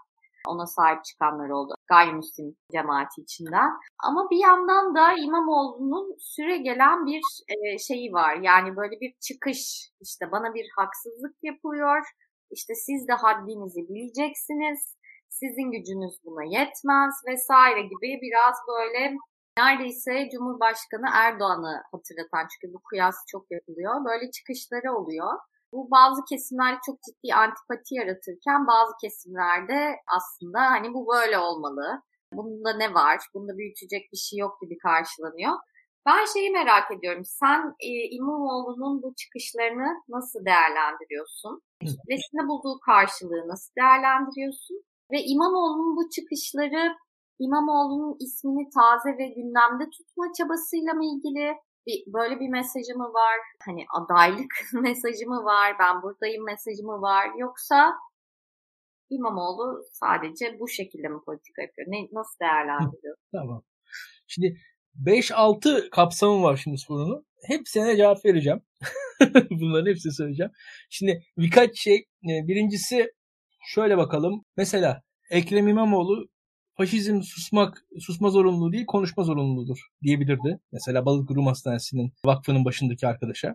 ona sahip çıkanlar oldu. Gayrimüslim cemaati içinden. Ama bir yandan da İmamoğlu'nun süre gelen bir e, şeyi var. Yani böyle bir çıkış. İşte bana bir haksızlık yapılıyor. İşte siz de haddinizi bileceksiniz. Sizin gücünüz buna yetmez vesaire gibi biraz böyle neredeyse Cumhurbaşkanı Erdoğan'ı hatırlatan çünkü bu kıyas çok yapılıyor. Böyle çıkışları oluyor. Bu bazı kesimlerde çok ciddi antipati yaratırken bazı kesimlerde aslında hani bu böyle olmalı. Bunda ne var? Bunda büyütecek bir şey yok gibi karşılanıyor. Ben şeyi merak ediyorum. Sen e, İmamoğlu'nun bu çıkışlarını nasıl değerlendiriyorsun? Kitlesinde bulduğu karşılığı nasıl değerlendiriyorsun? Ve İmamoğlu'nun bu çıkışları İmamoğlu'nun ismini taze ve gündemde tutma çabasıyla mı ilgili? Bir, böyle bir mesajı mı var? Hani adaylık mesajı mı var? Ben buradayım mesajı mı var? Yoksa İmamoğlu sadece bu şekilde mi politika yapıyor? Ne, nasıl değerlendiriyor? Tamam. Şimdi 5-6 kapsamı var şimdi sorunun. Hepsine cevap vereceğim. Bunların hepsini söyleyeceğim. Şimdi birkaç şey. E, birincisi şöyle bakalım. Mesela Ekrem İmamoğlu faşizm susmak, susma zorunluluğu değil konuşma zorunluluğudur diyebilirdi. Mesela Balık Rum Hastanesi'nin vakfının başındaki arkadaşa.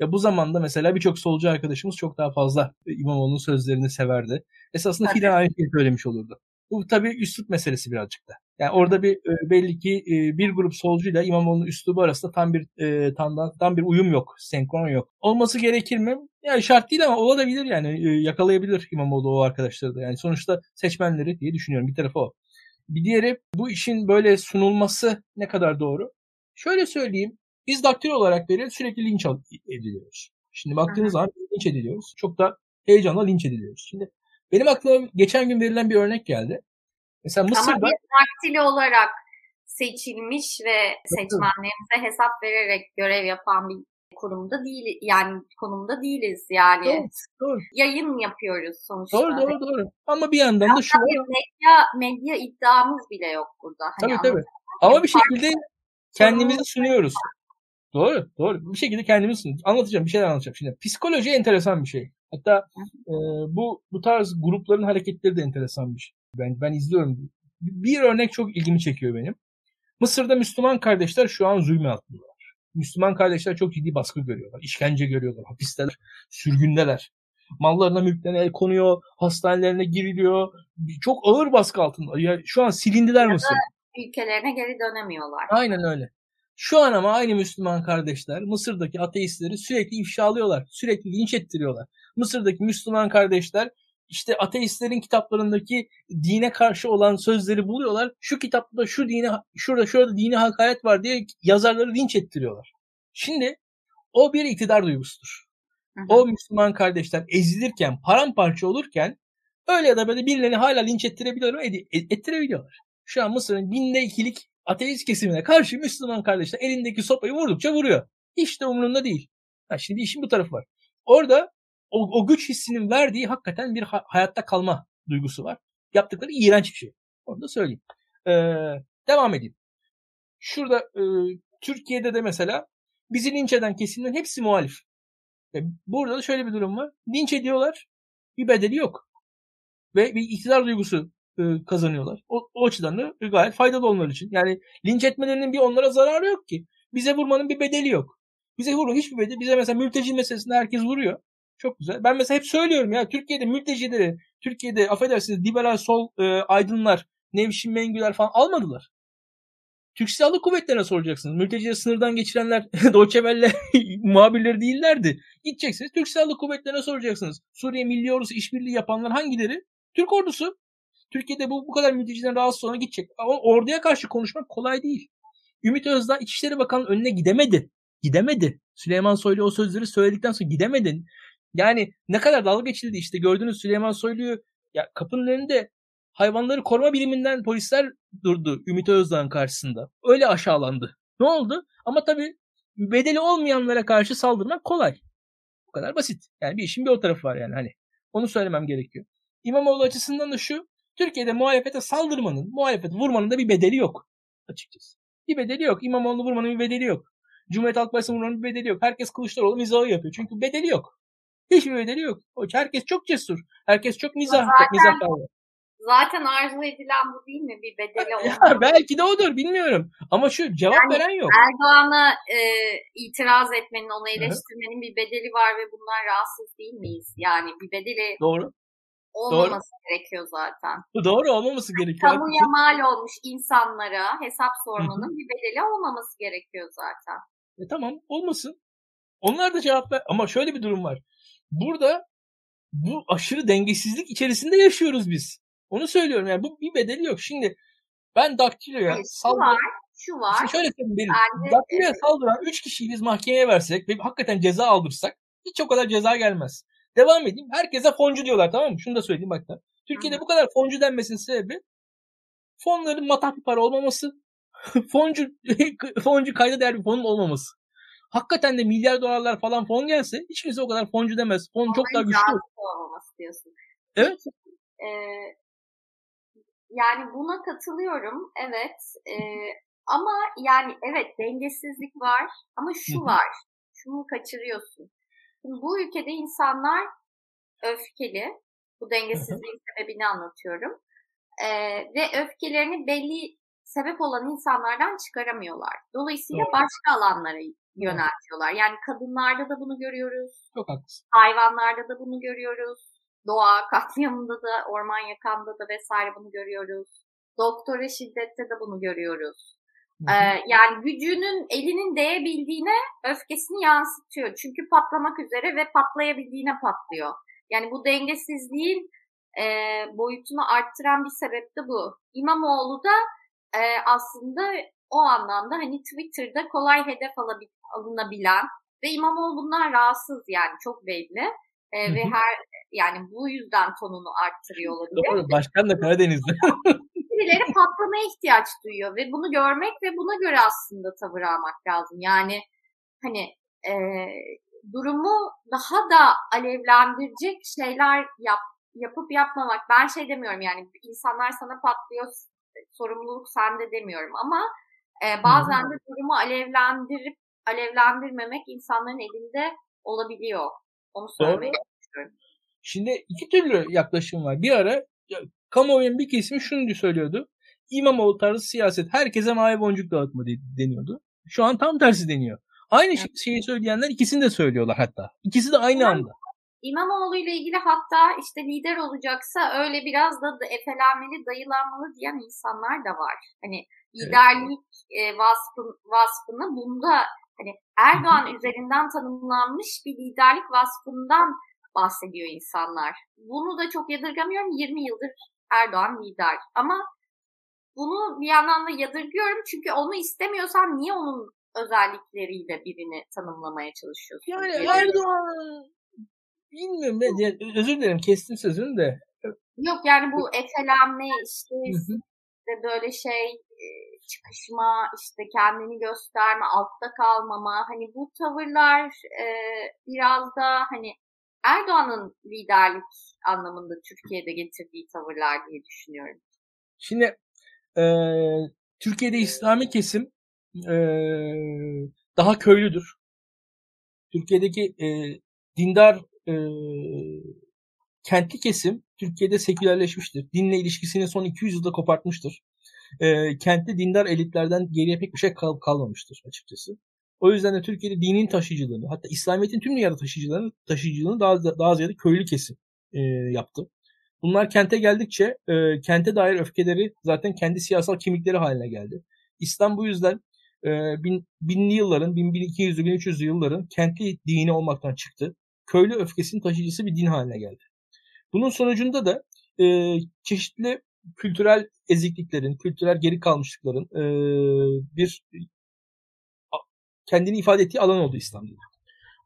Ve bu zamanda mesela birçok solcu arkadaşımız çok daha fazla İmamoğlu'nun sözlerini severdi. Esasında filan aynı şeyi söylemiş olurdu. Bu tabii üslup meselesi birazcık da. Yani orada bir e, belli ki e, bir grup solcuyla İmamoğlu'nun üslubu arasında tam bir e, tam, tam bir uyum yok, senkron yok. Olması gerekir mi? Yani şart değil ama olabilir yani yakalayabilir İmamoğlu o arkadaşları da. Yani sonuçta seçmenleri diye düşünüyorum. Bir tarafı o. Bir diğeri bu işin böyle sunulması ne kadar doğru? Şöyle söyleyeyim. Biz daktilo olarak beri sürekli linç ediliyoruz. Şimdi baktığınız zaman linç ediliyoruz. Çok da heyecanla linç ediliyoruz. Şimdi benim aklıma geçen gün verilen bir örnek geldi. Mesela Mısır'da... Ama daktilo olarak seçilmiş ve seçmenlerimize hesap vererek görev yapan bir kurumda değil yani konumda değiliz yani. Doğru, doğru. Yayın yapıyoruz sonuçta. Doğru doğru doğru. Ama bir yandan da şu medya medya iddiamız bile yok burada. Hani tabii tabii. Ama bir şekilde kendimizi sunuyoruz. Doğru, doğru. Bir şekilde kendimizi sunuyoruz. Anlatacağım, bir şeyler anlatacağım şimdi. Psikoloji enteresan bir şey. Hatta e, bu bu tarz grupların hareketleri de enteresan bir şey. Ben ben izliyorum. Bir örnek çok ilgimi çekiyor benim. Mısır'da Müslüman kardeşler şu an zulme altında. Müslüman kardeşler çok ciddi baskı görüyorlar. işkence görüyorlar. Hapisteler, sürgündeler. Mallarına mülklerine el konuyor. Hastanelerine giriliyor. Çok ağır baskı altında. Yani şu an silindiler Mısır. Ülkelerine geri dönemiyorlar. Aynen öyle. Şu an ama aynı Müslüman kardeşler Mısır'daki ateistleri sürekli ifşalıyorlar. Sürekli linç ettiriyorlar. Mısır'daki Müslüman kardeşler işte ateistlerin kitaplarındaki dine karşı olan sözleri buluyorlar. Şu kitapta şu dine şurada şurada dini hakaret var diye yazarları linç ettiriyorlar. Şimdi o bir iktidar duygusudur. Hı hı. O Müslüman kardeşler ezilirken, paramparça olurken öyle ya da böyle birilerini hala linç ettirebiliyorlar ve e, ettirebiliyorlar. Şu an Mısır'ın binde ikilik ateist kesimine karşı Müslüman kardeşler elindeki sopayı vurdukça vuruyor. Hiç de umurunda değil. Ha, şimdi işin bu tarafı var. Orada o, o güç hissinin verdiği hakikaten bir ha- hayatta kalma duygusu var. Yaptıkları iğrenç bir şey. Onu da söyleyeyim. Ee, devam edeyim. Şurada e, Türkiye'de de mesela bizi linç eden kesimlerin hepsi muhalif. E, burada da şöyle bir durum var. Linç ediyorlar. Bir bedeli yok. Ve bir iktidar duygusu e, kazanıyorlar. O, o açıdan da gayet faydalı onlar için. Yani linç etmelerinin bir onlara zararı yok ki. Bize vurmanın bir bedeli yok. Bize vurun hiçbir bedeli. Bize mesela mülteci meselesinde herkes vuruyor. Çok güzel. Ben mesela hep söylüyorum ya Türkiye'de mültecileri, Türkiye'de affedersiniz liberal sol e, aydınlar, Nevşin Mengüler falan almadılar. Türk Silahlı Kuvvetleri'ne soracaksınız. Mültecileri sınırdan geçirenler Doçevelle muhabirleri değillerdi. Gideceksiniz Türk Silahlı Kuvvetleri'ne soracaksınız. Suriye Milli Ordusu işbirliği yapanlar hangileri? Türk ordusu. Türkiye'de bu, bu kadar mülteciden rahatsız sonra gidecek. Ama orduya karşı konuşmak kolay değil. Ümit Özdağ İçişleri Bakanı'nın önüne gidemedi. Gidemedi. Süleyman Soylu o sözleri söyledikten sonra gidemedin. Yani ne kadar dalga geçildi işte gördüğünüz Süleyman Soylu'yu ya kapının önünde hayvanları koruma biriminden polisler durdu Ümit Özdağ'ın karşısında. Öyle aşağılandı. Ne oldu? Ama tabii bedeli olmayanlara karşı saldırmak kolay. Bu kadar basit. Yani bir işin bir o tarafı var yani hani. Onu söylemem gerekiyor. İmamoğlu açısından da şu. Türkiye'de muhalefete saldırmanın, muhalefet vurmanın da bir bedeli yok. Açıkçası. Bir bedeli yok. İmamoğlu vurmanın bir bedeli yok. Cumhuriyet Halk Partisi'nin vurmanın bir bedeli yok. Herkes Kılıçdaroğlu mizahı yapıyor. Çünkü bedeli yok. Hiçbir bedeli yok. Herkes çok cesur. Herkes çok mizah, zaten, mizah. Zaten arzu edilen bu değil mi? Bir bedeli olmalı. belki de odur bilmiyorum. Ama şu cevap yani veren yok. Erdoğan'a e, itiraz etmenin, onu eleştirmenin Hı. bir bedeli var ve bunlar rahatsız değil miyiz? Yani bir bedeli Doğru. olmaması Doğru. gerekiyor zaten. Doğru olmaması gerekiyor. Kamuya mal olmuş insanlara hesap sormanın bir bedeli olmaması gerekiyor zaten. E tamam olmasın. Onlar da cevap ver. Ama şöyle bir durum var. Burada bu aşırı dengesizlik içerisinde yaşıyoruz biz. Onu söylüyorum yani bu bir bedeli yok. Şimdi ben daktiloya evet, saldıran şu var. Şimdi şöyle söyleyeyim benim. Bence, daktiloya evet. saldıran 3 kişiyi biz mahkemeye versek ve hakikaten ceza aldırsak hiç o kadar ceza gelmez. Devam edeyim. Herkese foncu diyorlar tamam mı? Şunu da söyleyeyim bak da. Türkiye'de Hı. bu kadar foncu denmesinin sebebi fonların matah bir para olmaması, foncu foncu kayda değer bir fonun olmaması. Hakikaten de milyar dolarlar falan fon gelse hiç kimse o kadar foncu demez. Fon çok daha güçlü. olmaması diyorsun. Evet. Ee, yani buna katılıyorum. Evet. E, ama yani evet dengesizlik var ama şu var. Şunu kaçırıyorsun. Şimdi bu ülkede insanlar öfkeli. Bu dengesizliğin sebebini anlatıyorum. Ee, ve öfkelerini belli sebep olan insanlardan çıkaramıyorlar. Dolayısıyla Doğru. başka alanlara yöneltiyorlar. Yani kadınlarda da bunu görüyoruz. Çok haklısın. Hayvanlarda da bunu görüyoruz. Doğa katliamında da, orman yakanda da vesaire bunu görüyoruz. Doktora şiddette de bunu görüyoruz. Ee, yani gücünün elinin değebildiğine öfkesini yansıtıyor. Çünkü patlamak üzere ve patlayabildiğine patlıyor. Yani bu dengesizliğin e, boyutunu arttıran bir sebep de bu. İmamoğlu da e, aslında o anlamda hani Twitter'da kolay hedef alınabilen ve İmamoğlu bundan rahatsız yani çok belli. E, ve her yani bu yüzden tonunu arttırıyor olabilir. Doğru, başkan da Karadeniz'de. birileri patlamaya ihtiyaç duyuyor ve bunu görmek ve buna göre aslında tavır almak lazım. Yani hani e, durumu daha da alevlendirecek şeyler yap, yapıp yapmamak. Ben şey demiyorum yani insanlar sana patlıyor sorumluluk sende demiyorum ama e, bazen de durumu alevlendirip alevlendirmemek insanların elinde olabiliyor. Onu söylemek istiyorum. Şimdi iki türlü yaklaşım var. Bir ara kamuoyunun bir kesimi şunu söylüyordu. İmamoğlu tarzı siyaset herkese mavi boncuk dağıtma deniyordu. Şu an tam tersi deniyor. Aynı evet. şeyi söyleyenler ikisini de söylüyorlar hatta. İkisi de aynı anda. İmamoğlu ile ilgili hatta işte lider olacaksa öyle biraz da efelenmeli, dayılanmalı diyen insanlar da var. Hani liderlik evet. vasfın, vasfını bunda hani Erdoğan üzerinden tanımlanmış bir liderlik vasfından bahsediyor insanlar. Bunu da çok yadırgamıyorum. 20 yıldır Erdoğan lider. Ama bunu bir yandan da yadırgıyorum. Çünkü onu istemiyorsan niye onun özellikleriyle birini tanımlamaya çalışıyorsun? Yani Erdoğan bilmiyorum ne özür dilerim kestim sözünü de. Yok yani bu efelenme işte, işte böyle şey çıkışma, işte kendini gösterme, altta kalmama, hani bu tavırlar e, biraz da hani Erdoğan'ın liderlik anlamında Türkiye'de getirdiği tavırlar diye düşünüyorum. Şimdi e, Türkiye'de İslami kesim e, daha köylüdür. Türkiye'deki e, dindar e, kentli kesim Türkiye'de sekülerleşmiştir. Dinle ilişkisini son 200 yılda kopartmıştır. E, kentli dindar elitlerden geriye pek bir şey kal- kalmamıştır açıkçası. O yüzden de Türkiye'de dinin taşıyıcılığını hatta İslamiyet'in tüm dünyada taşıyıcılığını, taşıyıcılığını daha, daha ziyade köylü kesim e, yaptı. Bunlar kente geldikçe e, kente dair öfkeleri zaten kendi siyasal kimlikleri haline geldi. İslam bu yüzden e, bin, binli yılların, 1200'lü 1300'lü yılların kentli dini olmaktan çıktı. Köylü öfkesinin taşıyıcısı bir din haline geldi. Bunun sonucunda da e, çeşitli kültürel ezikliklerin, kültürel geri kalmışlıkların e, bir kendini ifade ettiği alan oldu İslam dini.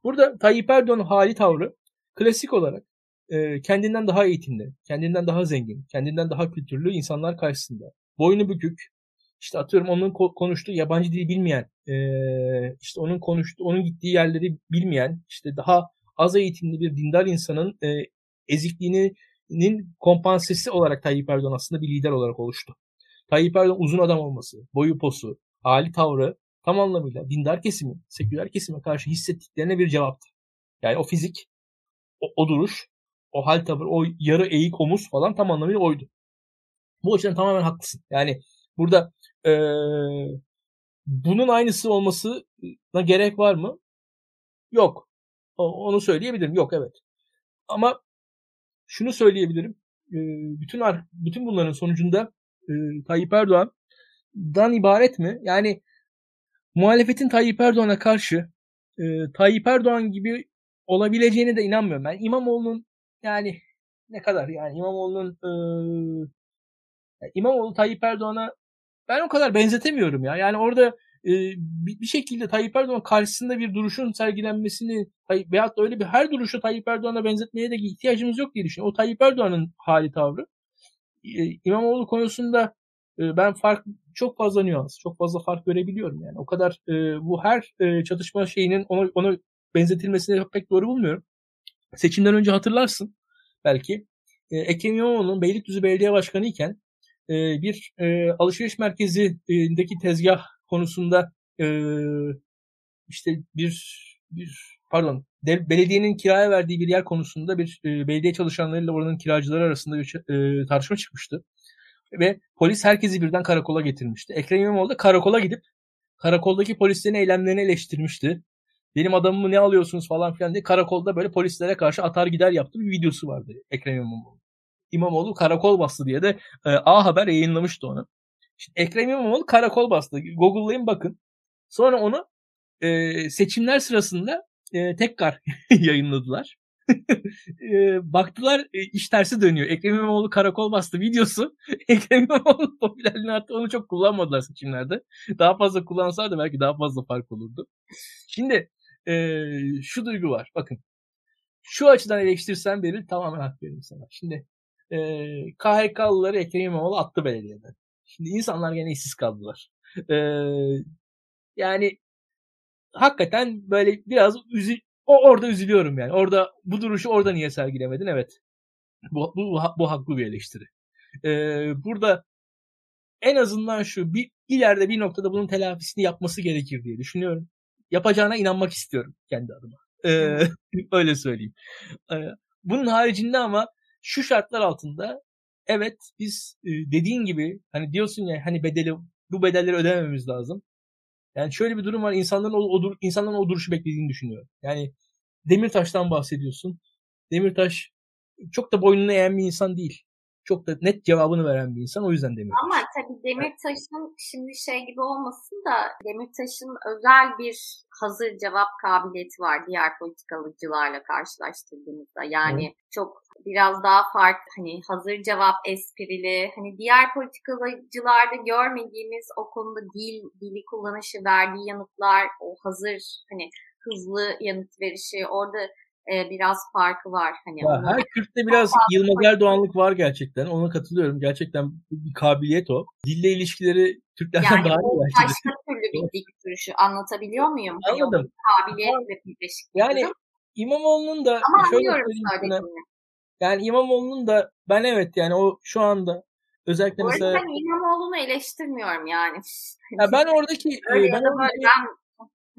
Burada Tayyip Erdoğan'ın hali tavrı klasik olarak e, kendinden daha eğitimli, kendinden daha zengin, kendinden daha kültürlü insanlar karşısında boynu bükük, işte atıyorum onun konuştuğu yabancı dili bilmeyen, işte onun konuştuğu, onun gittiği yerleri bilmeyen, işte daha az eğitimli bir dindar insanın e, ezikliğinin kompansesi olarak Tayyip Erdoğan aslında bir lider olarak oluştu. Tayyip Erdoğan uzun adam olması, boyu posu, hali tavrı tam anlamıyla dindar kesimin, seküler kesime karşı hissettiklerine bir cevaptı. Yani o fizik, o, o duruş, o hal tavır, o yarı eğik omuz falan tam anlamıyla oydu. Bu açıdan tamamen haklısın. Yani burada ee, bunun aynısı olmasına gerek var mı? Yok. O, onu söyleyebilirim. Yok evet. Ama şunu söyleyebilirim. E, bütün bütün bunların sonucunda e, Tayyip Erdoğan'dan ibaret mi? Yani muhalefetin Tayyip Erdoğan'a karşı e, Tayyip Erdoğan gibi olabileceğine de inanmıyorum. Ben İmamoğlu'nun yani ne kadar yani İmamoğlu'nun e, İmamoğlu Tayyip Erdoğan'a ben o kadar benzetemiyorum ya. Yani orada bir, bir şekilde Tayyip Erdoğan karşısında bir duruşun sergilenmesini veyahut da öyle bir her duruşu Tayyip Erdoğan'a benzetmeye de ihtiyacımız yok diye düşünüyorum. O Tayyip Erdoğan'ın hali tavrı. E, İmamoğlu konusunda e, ben fark çok fazla nüans, çok fazla fark görebiliyorum yani. O kadar e, bu her e, çatışma şeyinin ona, ona benzetilmesini pek doğru bulmuyorum. Seçimden önce hatırlarsın belki. Ekrem İmamoğlu'nun Beylikdüzü Belediye Başkanı iken bir alışveriş merkezindeki tezgah konusunda e, işte bir bir pardon dev, belediyenin kiraya verdiği bir yer konusunda bir e, belediye çalışanlarıyla oranın kiracıları arasında bir e, tartışma çıkmıştı. Ve polis herkesi birden karakola getirmişti. Ekrem İmamoğlu da karakola gidip karakoldaki polislerin eylemlerini eleştirmişti. Benim adamımı ne alıyorsunuz falan filan diye karakolda böyle polislere karşı atar gider yaptı bir videosu vardı Ekrem İmamoğlu. İmamoğlu karakol bastı diye de e, A Haber yayınlamıştı onu. Şimdi Ekrem İmamoğlu karakol bastı. Google'layın bakın. Sonra onu e, seçimler sırasında e, tekrar yayınladılar. e, baktılar e, iş tersi dönüyor. Ekrem İmamoğlu karakol bastı videosu. Ekrem İmamoğlu popülerliğini arttı. Onu çok kullanmadılar seçimlerde. Daha fazla kullansaydı belki daha fazla fark olurdu. Şimdi e, şu duygu var. Bakın. Şu açıdan eleştirsen beri tamamen hak veririm sana. Şimdi e, KHK'lıları Ekrem İmamoğlu attı belediyeden. Şimdi insanlar gene işsiz kaldılar. E, yani hakikaten böyle biraz üzü o orada üzülüyorum yani. Orada bu duruşu orada niye sergilemedin? Evet. Bu bu, bu haklı bir eleştiri. Ee, burada en azından şu bir ileride bir noktada bunun telafisini yapması gerekir diye düşünüyorum. Yapacağına inanmak istiyorum kendi adıma. Ee, öyle söyleyeyim. Ee, bunun haricinde ama şu şartlar altında evet biz e, dediğin gibi hani diyorsun ya hani bedeli bu bedelleri ödememiz lazım. Yani şöyle bir durum var. İnsanların o, o insanların o duruşu beklediğini düşünüyorum. Yani Demirtaş'tan bahsediyorsun. Demirtaş çok da boynunu eğen bir insan değil. Çok da net cevabını veren bir insan. O yüzden Demirtaş. Ama tabii Demirtaş'ın şimdi şey gibi olmasın da Demirtaş'ın özel bir hazır cevap kabiliyeti var diğer politikalıcılarla karşılaştırdığımızda. Yani evet. çok biraz daha farklı hani hazır cevap esprili hani diğer politikacılarda görmediğimiz o konuda dil dili kullanışı verdiği yanıtlar o hazır hani hızlı yanıt verişi orada e, biraz farkı var. Hani ya, her Kürt'te biraz Yılmaz Erdoğanlık var gerçekten. Ona katılıyorum. Gerçekten bir kabiliyet o. Dille ilişkileri Türklerden yani daha iyi. başka türlü bir dik duruşu anlatabiliyor muyum? Hani Anladım. Kabiliyetle birleşik. Yani İmamoğlu'nun da Ama şöyle söyleyeyim yani İmamoğlu'nun da ben evet yani o şu anda özellikle Bu mesela... ben İmamoğlu'nu eleştirmiyorum yani. Ya ben oradaki... Öyle ben böyle ben...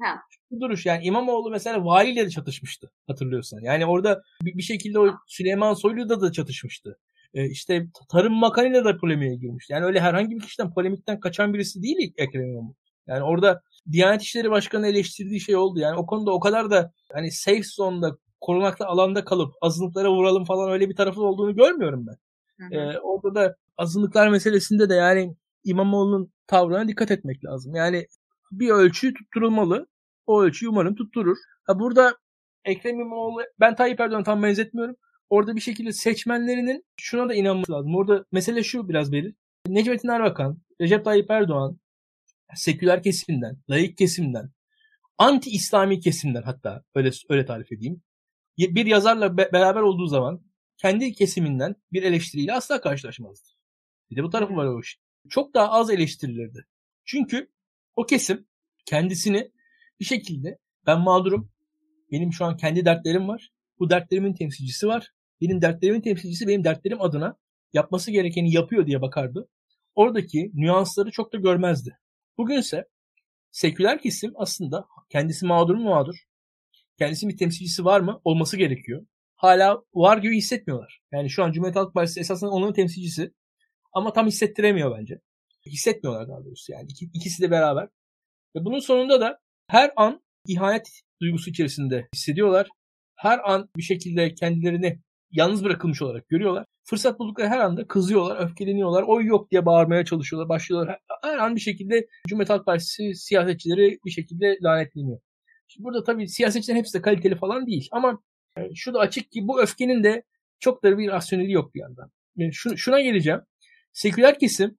Ha. Bu duruş yani İmamoğlu mesela valiyle de çatışmıştı hatırlıyorsan. Yani orada bir, bir şekilde o Süleyman Soylu'da da çatışmıştı. Ee, işte Tarım Bakanı'yla da polemiğe girmişti. Yani öyle herhangi bir kişiden polemikten kaçan birisi değil Ekrem İmamoğlu. Yani orada Diyanet İşleri Başkanı eleştirdiği şey oldu. Yani o konuda o kadar da hani safe zone'da korunaklı alanda kalıp azınlıklara vuralım falan öyle bir tarafı olduğunu görmüyorum ben. Hı hı. Ee, orada da azınlıklar meselesinde de yani İmamoğlu'nun tavrına dikkat etmek lazım. Yani bir ölçü tutturulmalı. O ölçüyü umarım tutturur. Ha burada Ekrem İmamoğlu ben Tayyip Erdoğan'ı tam benzetmiyorum. Orada bir şekilde seçmenlerinin şuna da inanması lazım. Orada mesele şu biraz belir. Necmettin Erbakan, Recep Tayyip Erdoğan seküler kesimden, layık kesimden, anti İslami kesimden hatta öyle öyle tarif edeyim bir yazarla be- beraber olduğu zaman kendi kesiminden bir eleştiriyle asla karşılaşmazdı. Bir de bu tarafı var o iş. Çok daha az eleştirilirdi. Çünkü o kesim kendisini bir şekilde ben mağdurum. Benim şu an kendi dertlerim var. Bu dertlerimin temsilcisi var. Benim dertlerimin temsilcisi benim dertlerim adına yapması gerekeni yapıyor diye bakardı. Oradaki nüansları çok da görmezdi. Bugünse seküler kesim aslında kendisi mağdur mu mağdur, kendisinin bir temsilcisi var mı? Olması gerekiyor. Hala var gibi hissetmiyorlar. Yani şu an Cumhuriyet Halk Partisi esasında onların temsilcisi. Ama tam hissettiremiyor bence. Hissetmiyorlar daha doğrusu yani. İki, ikisi de beraber. Ve bunun sonunda da her an ihanet duygusu içerisinde hissediyorlar. Her an bir şekilde kendilerini yalnız bırakılmış olarak görüyorlar. Fırsat buldukları her anda kızıyorlar, öfkeleniyorlar, oy yok diye bağırmaya çalışıyorlar, başlıyorlar. Her, her an bir şekilde Cumhuriyet Halk Partisi siyasetçileri bir şekilde lanetleniyor. Şimdi burada tabii siyasetçilerin hepsi de kaliteli falan değil ama e, şu da açık ki bu öfkenin de çok da bir rasyoneli yok bir yandan. Yani şuna geleceğim. Seküler kesim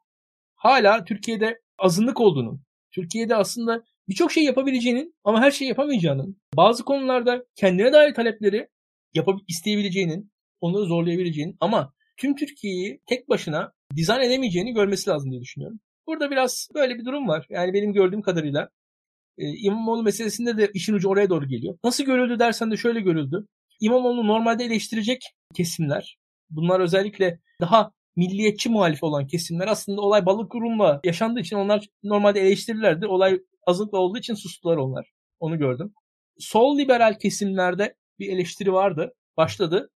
hala Türkiye'de azınlık olduğunu, Türkiye'de aslında birçok şey yapabileceğinin ama her şeyi yapamayacağının, bazı konularda kendine dair talepleri yapıp isteyebileceğinin, onları zorlayabileceğinin ama tüm Türkiye'yi tek başına dizayn edemeyeceğini görmesi lazım diye düşünüyorum. Burada biraz böyle bir durum var. Yani benim gördüğüm kadarıyla e, İmamoğlu meselesinde de işin ucu oraya doğru geliyor. Nasıl görüldü dersen de şöyle görüldü. İmamoğlu normalde eleştirecek kesimler, bunlar özellikle daha milliyetçi muhalif olan kesimler aslında olay balık kurumla yaşandığı için onlar normalde eleştirirlerdi. Olay azınlıkla olduğu için sustular onlar. Onu gördüm. Sol liberal kesimlerde bir eleştiri vardı. Başladı.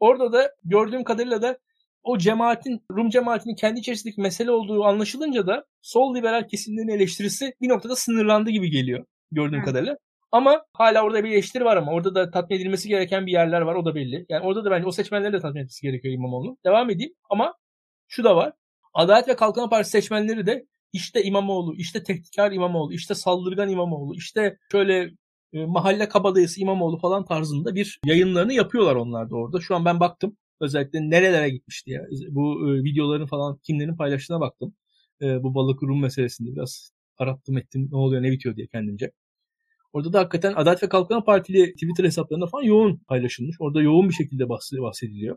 Orada da gördüğüm kadarıyla da o cemaatin, Rum cemaatinin kendi içerisindeki mesele olduğu anlaşılınca da sol liberal kesimlerin eleştirisi bir noktada sınırlandı gibi geliyor gördüğüm Hı. kadarıyla. Ama hala orada bir eleştiri var ama orada da tatmin edilmesi gereken bir yerler var o da belli. Yani orada da bence o seçmenleri de tatmin etmesi gerekiyor İmamoğlu'nun. Devam edeyim ama şu da var. Adalet ve Kalkınma Partisi seçmenleri de işte İmamoğlu, işte tehditkar İmamoğlu, işte saldırgan İmamoğlu, işte şöyle e, mahalle kabadayısı İmamoğlu falan tarzında bir yayınlarını yapıyorlar onlar da orada. Şu an ben baktım özellikle nerelere gitmiş diye. Bu e, videoların falan kimlerin paylaştığına baktım. E, bu balık rum meselesinde biraz arattım ettim ne oluyor ne bitiyor diye kendimce. Orada da hakikaten Adalet ve Kalkınma Partili Twitter hesaplarında falan yoğun paylaşılmış. Orada yoğun bir şekilde bahsediliyor.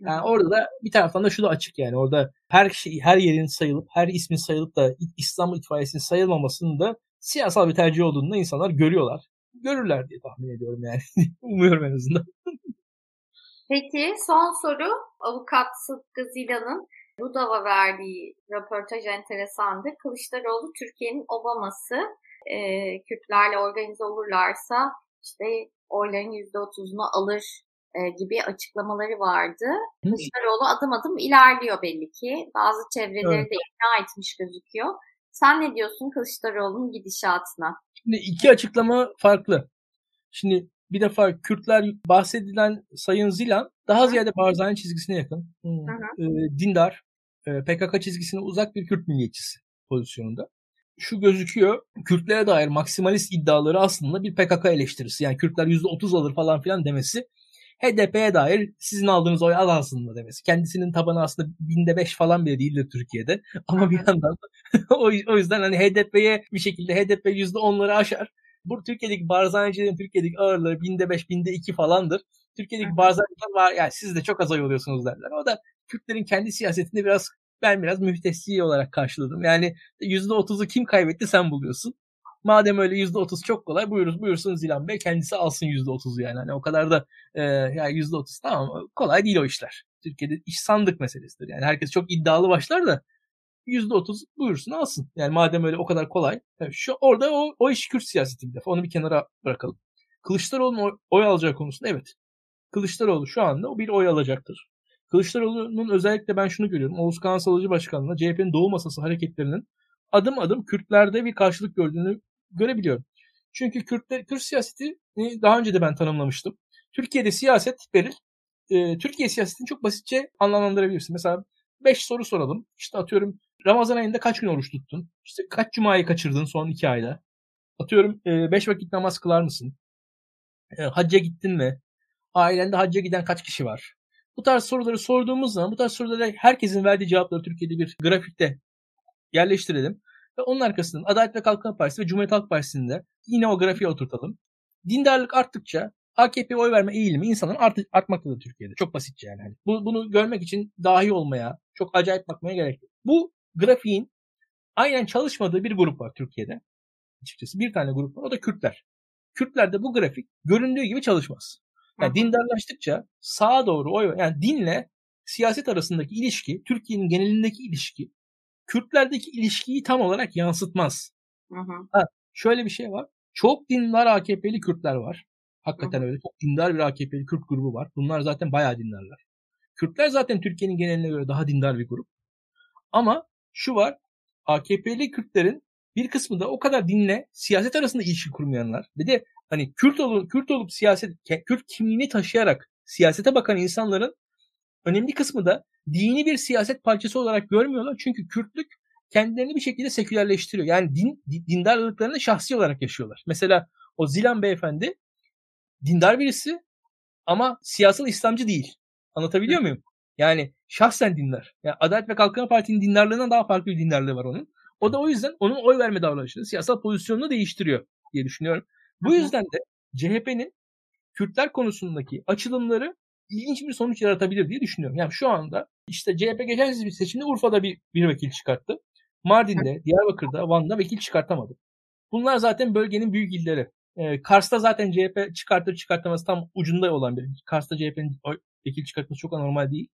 Yani orada da bir taraftan da şu da açık yani orada her şey her yerin sayılıp her ismin sayılıp da İstanbul itfaiyesinin sayılmamasının da siyasal bir tercih olduğunu da insanlar görüyorlar. Görürler diye tahmin ediyorum yani. Umuyorum en azından. Peki son soru avukat Sıtkı Zila'nın Rudav'a verdiği röportaj enteresandı. Kılıçdaroğlu Türkiye'nin Obama'sı e, Kürtlerle organize olurlarsa işte oyların %30'unu alır e, gibi açıklamaları vardı. Kılıçdaroğlu adım adım ilerliyor belli ki. Bazı çevreleri evet. de ikna etmiş gözüküyor. Sen ne diyorsun Kılıçdaroğlu'nun gidişatına? Şimdi iki açıklama farklı. Şimdi bir defa Kürtler bahsedilen Sayın Zilan daha ziyade Barzani çizgisine yakın. Hmm. E, dindar, e, PKK çizgisine uzak bir Kürt milliyetçisi pozisyonunda. Şu gözüküyor, Kürtlere dair maksimalist iddiaları aslında bir PKK eleştirisi. Yani Kürtler %30 alır falan filan demesi HDP'ye dair sizin aldığınız oy az aslında demesi. Kendisinin tabanı aslında binde beş falan bile değildir Türkiye'de. Ama bir yandan o yüzden hani HDP'ye bir şekilde HDP yüzde onları aşar. Bu Türkiye'deki barzanecilerin Türkiye'deki ağırlığı binde beş, binde iki falandır. Türkiye'deki barzaneciler var yani siz de çok az oy oluyorsunuz derler. O da Kürtlerin kendi siyasetinde biraz ben biraz müftesi olarak karşıladım. Yani yüzde otuzu kim kaybetti sen buluyorsun. Madem öyle yüzde otuz çok kolay buyuruz buyursun Zilan Bey kendisi alsın yüzde otuzu yani. Hani o kadar da e, yani yüzde otuz tamam kolay değil o işler. Türkiye'de iş sandık meselesidir. Yani herkes çok iddialı başlar da yüzde otuz buyursun alsın. Yani madem öyle o kadar kolay. Yani şu orada o, o iş Kürt siyaseti bir defa. Onu bir kenara bırakalım. Kılıçdaroğlu'nun oy, oy alacağı konusunda evet. Kılıçdaroğlu şu anda o bir oy alacaktır. Kılıçdaroğlu'nun özellikle ben şunu görüyorum. Oğuz Kağan Salıcı Başkanlığı'na CHP'nin Doğu Masası hareketlerinin adım adım Kürtlerde bir karşılık gördüğünü görebiliyorum. Çünkü Kürtler, Kürt siyaseti daha önce de ben tanımlamıştım. Türkiye'de siyaset Beril, e, Türkiye siyasetini çok basitçe anlamlandırabilirsin. Mesela 5 soru soralım. İşte atıyorum Ramazan ayında kaç gün oruç tuttun? İşte kaç cumayı kaçırdın son 2 ayda? Atıyorum 5 e, vakit namaz kılar mısın? E, hacca gittin mi? Ailende hacca giden kaç kişi var? Bu tarz soruları sorduğumuz zaman bu tarz sorulara herkesin verdiği cevapları Türkiye'de bir grafikte yerleştirelim. Ve onun arkasından Adalet ve Kalkınma Partisi ve Cumhuriyet Halk Partisi'nde yine o grafiğe oturtalım. Dindarlık arttıkça AKP'ye oy verme eğilimi insanın art, artmaktadır Türkiye'de. Çok basitçe yani. Hani bu, bunu görmek için dahi olmaya, çok acayip bakmaya gerek yok. Bu grafiğin aynen çalışmadığı bir grup var Türkiye'de. Açıkçası bir tane grup var. O da Kürtler. Kürtlerde bu grafik göründüğü gibi çalışmaz. Yani dindarlaştıkça sağa doğru oy yani dinle siyaset arasındaki ilişki, Türkiye'nin genelindeki ilişki Kürtlerdeki ilişkiyi tam olarak yansıtmaz. Hı hı. Ha, şöyle bir şey var. Çok dindar AKP'li Kürtler var. Hakikaten hı hı. öyle. Çok dindar bir AKP'li Kürt grubu var. Bunlar zaten bayağı dindarlar. Kürtler zaten Türkiye'nin geneline göre daha dindar bir grup. Ama şu var. AKP'li Kürtlerin bir kısmı da o kadar dinle siyaset arasında ilişki kurmayanlar. Bir de hani Kürt olup, Kürt olup siyaset, Kürt kimliğini taşıyarak siyasete bakan insanların önemli kısmı da dini bir siyaset parçası olarak görmüyorlar. Çünkü Kürtlük kendilerini bir şekilde sekülerleştiriyor. Yani din, dindarlıklarını şahsi olarak yaşıyorlar. Mesela o Zilan beyefendi dindar birisi ama siyasal İslamcı değil. Anlatabiliyor muyum? Yani şahsen dindar. Yani Adalet ve Kalkınma Parti'nin dindarlığından daha farklı bir dindarlığı var onun. O da o yüzden onun oy verme davranışını, siyasal pozisyonunu değiştiriyor diye düşünüyorum. Bu yüzden de CHP'nin Kürtler konusundaki açılımları ilginç bir sonuç yaratabilir diye düşünüyorum. Yani şu anda işte CHP geçen bir seçimde Urfa'da bir, bir vekil çıkarttı. Mardin'de, Diyarbakır'da, Van'da vekil çıkartamadı. Bunlar zaten bölgenin büyük illeri. Ee, Kars'ta zaten CHP çıkartır çıkartamaz tam ucunda olan bir. Kars'ta CHP'nin vekil çıkartması çok anormal değil.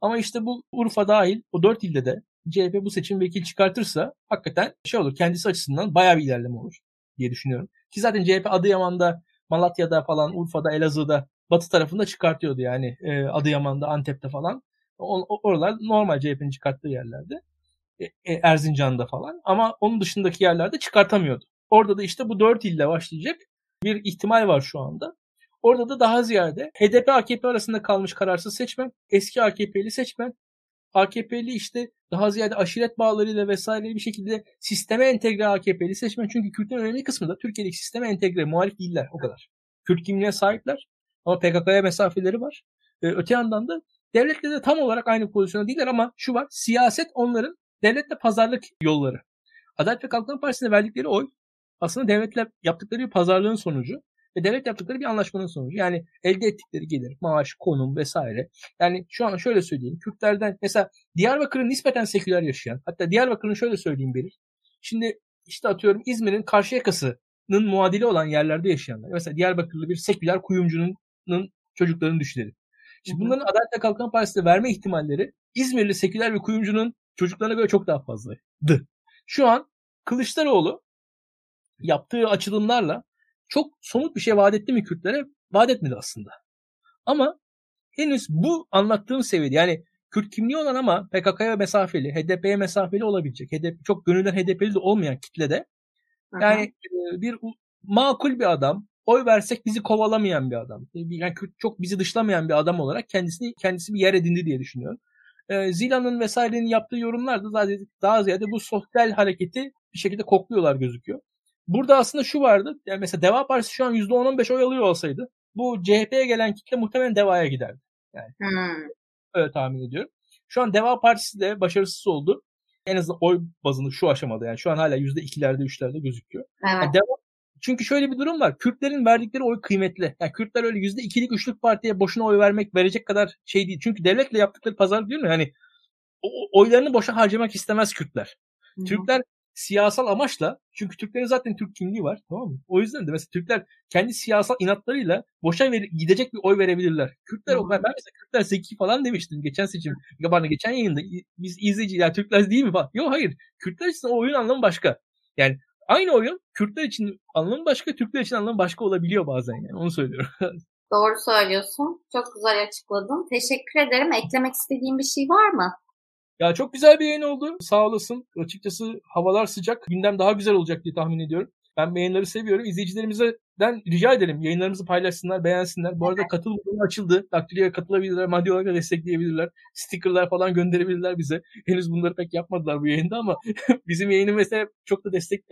Ama işte bu Urfa dahil o dört ilde de CHP bu seçim vekil çıkartırsa hakikaten şey olur kendisi açısından bayağı bir ilerleme olur diye düşünüyorum. Ki zaten CHP Adıyaman'da, Malatya'da falan, Urfa'da, Elazığ'da, Batı tarafında çıkartıyordu yani e, Adıyaman'da, Antep'te falan. O, oralar normal CHP'nin çıkarttığı yerlerde. E, Erzincan'da falan. Ama onun dışındaki yerlerde çıkartamıyordu. Orada da işte bu dört ilde başlayacak bir ihtimal var şu anda. Orada da daha ziyade HDP AKP arasında kalmış kararsız seçmen, eski AKP'li seçmen, AKP'li işte daha ziyade aşiret bağlarıyla vesaire bir şekilde sisteme entegre AKP'li seçmen. Çünkü Kürtlerin önemli kısmı da Türkiye'deki sisteme entegre muhalif değiller o kadar. Kürt kimliğine sahipler ama PKK'ya mesafeleri var. Ee, öte yandan da devletle de tam olarak aynı pozisyonda değiller ama şu var siyaset onların devletle pazarlık yolları. Adalet ve Kalkınma Partisi'ne verdikleri oy aslında devletle yaptıkları bir pazarlığın sonucu ve devlet yaptıkları bir anlaşmanın sonucu. Yani elde ettikleri gelir, maaş, konum vesaire. Yani şu an şöyle söyleyeyim. Kürtlerden mesela Diyarbakır'ın nispeten seküler yaşayan hatta Diyarbakır'ın şöyle söyleyeyim bir. Şimdi işte atıyorum İzmir'in karşı yakasının muadili olan yerlerde yaşayanlar. Mesela Diyarbakırlı bir seküler kuyumcunun çocuklarını düşünelim. Şimdi bunların Adalet ve Kalkınma Partisi'ne verme ihtimalleri İzmirli seküler bir kuyumcunun çocuklarına göre çok daha fazlaydı. Şu an Kılıçdaroğlu yaptığı açılımlarla çok somut bir şey vaat etti mi Kürtlere? Vaat etmedi aslında. Ama henüz bu anlattığım seviyede yani Kürt kimliği olan ama PKK'ya mesafeli, HDP'ye mesafeli olabilecek, HDP, çok gönülden HDP'li de olmayan kitlede yani Aha. bir makul bir adam, oy versek bizi kovalamayan bir adam. Yani çok bizi dışlamayan bir adam olarak kendisini kendisi bir yer edindi diye düşünüyorum. Ee, Zila'nın vesairenin yaptığı yorumlar da daha, daha ziyade bu sosyal hareketi bir şekilde kokluyorlar gözüküyor. Burada aslında şu vardı. Yani mesela Deva Partisi şu an %10-15 oy alıyor olsaydı bu CHP'ye gelen kitle muhtemelen Deva'ya giderdi. Yani hmm. öyle tahmin ediyorum. Şu an Deva Partisi de başarısız oldu. En azından oy bazında şu aşamada yani şu an hala %2'lerde 3'lerde gözüküyor. Evet. Yani Deva, çünkü şöyle bir durum var. Kürtlerin verdikleri oy kıymetli. Yani Kürtler öyle %2'lik 3'lük partiye boşuna oy vermek verecek kadar şey değil. Çünkü devletle yaptıkları pazar diyor mu? Yani oylarını boşa harcamak istemez Kürtler. Hı-hı. Türkler siyasal amaçla çünkü Türklerin zaten Türk kimliği var tamam mı? O yüzden de mesela Türkler kendi siyasal inatlarıyla boşa ver, gidecek bir oy verebilirler. Kürtler hmm. ben mesela Kürtler zeki falan demiştim geçen seçim. Pardon geçen yayında biz izleyici ya Türkler değil mi falan. Yok hayır. Kürtler için o oyun anlamı başka. Yani aynı oyun Kürtler için anlamı başka, Türkler için anlamı başka olabiliyor bazen yani. Onu söylüyorum. Doğru söylüyorsun. Çok güzel açıkladın. Teşekkür ederim. Eklemek istediğin bir şey var mı? Ya çok güzel bir yayın oldu. Sağ olasın. Açıkçası havalar sıcak. Gündem daha güzel olacak diye tahmin ediyorum. Ben yayınları seviyorum. İzleyicilerimizden rica edelim. Yayınlarımızı paylaşsınlar, beğensinler. Bu arada katıl butonu açıldı. Daktilo'ya katılabilirler, maddi olarak da destekleyebilirler. Stickerlar falan gönderebilirler bize. Henüz bunları pek yapmadılar bu yayında ama bizim yayını mesela çok da destek...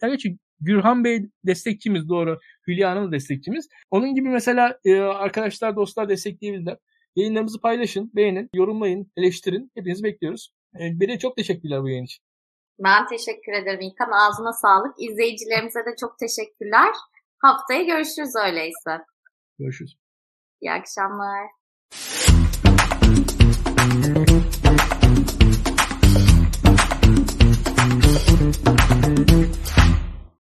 Çünkü Gürhan Bey destekçimiz doğru. Hülya Hanım destekçimiz. Onun gibi mesela e, arkadaşlar, dostlar destekleyebilirler. Yayınlarımızı paylaşın, beğenin, yorumlayın, eleştirin. Hepinizi bekliyoruz. Ee, Beri çok teşekkürler bu yayın için. Ben teşekkür ederim İlkan. Ağzına sağlık. İzleyicilerimize de çok teşekkürler. Haftaya görüşürüz öyleyse. Görüşürüz. İyi akşamlar.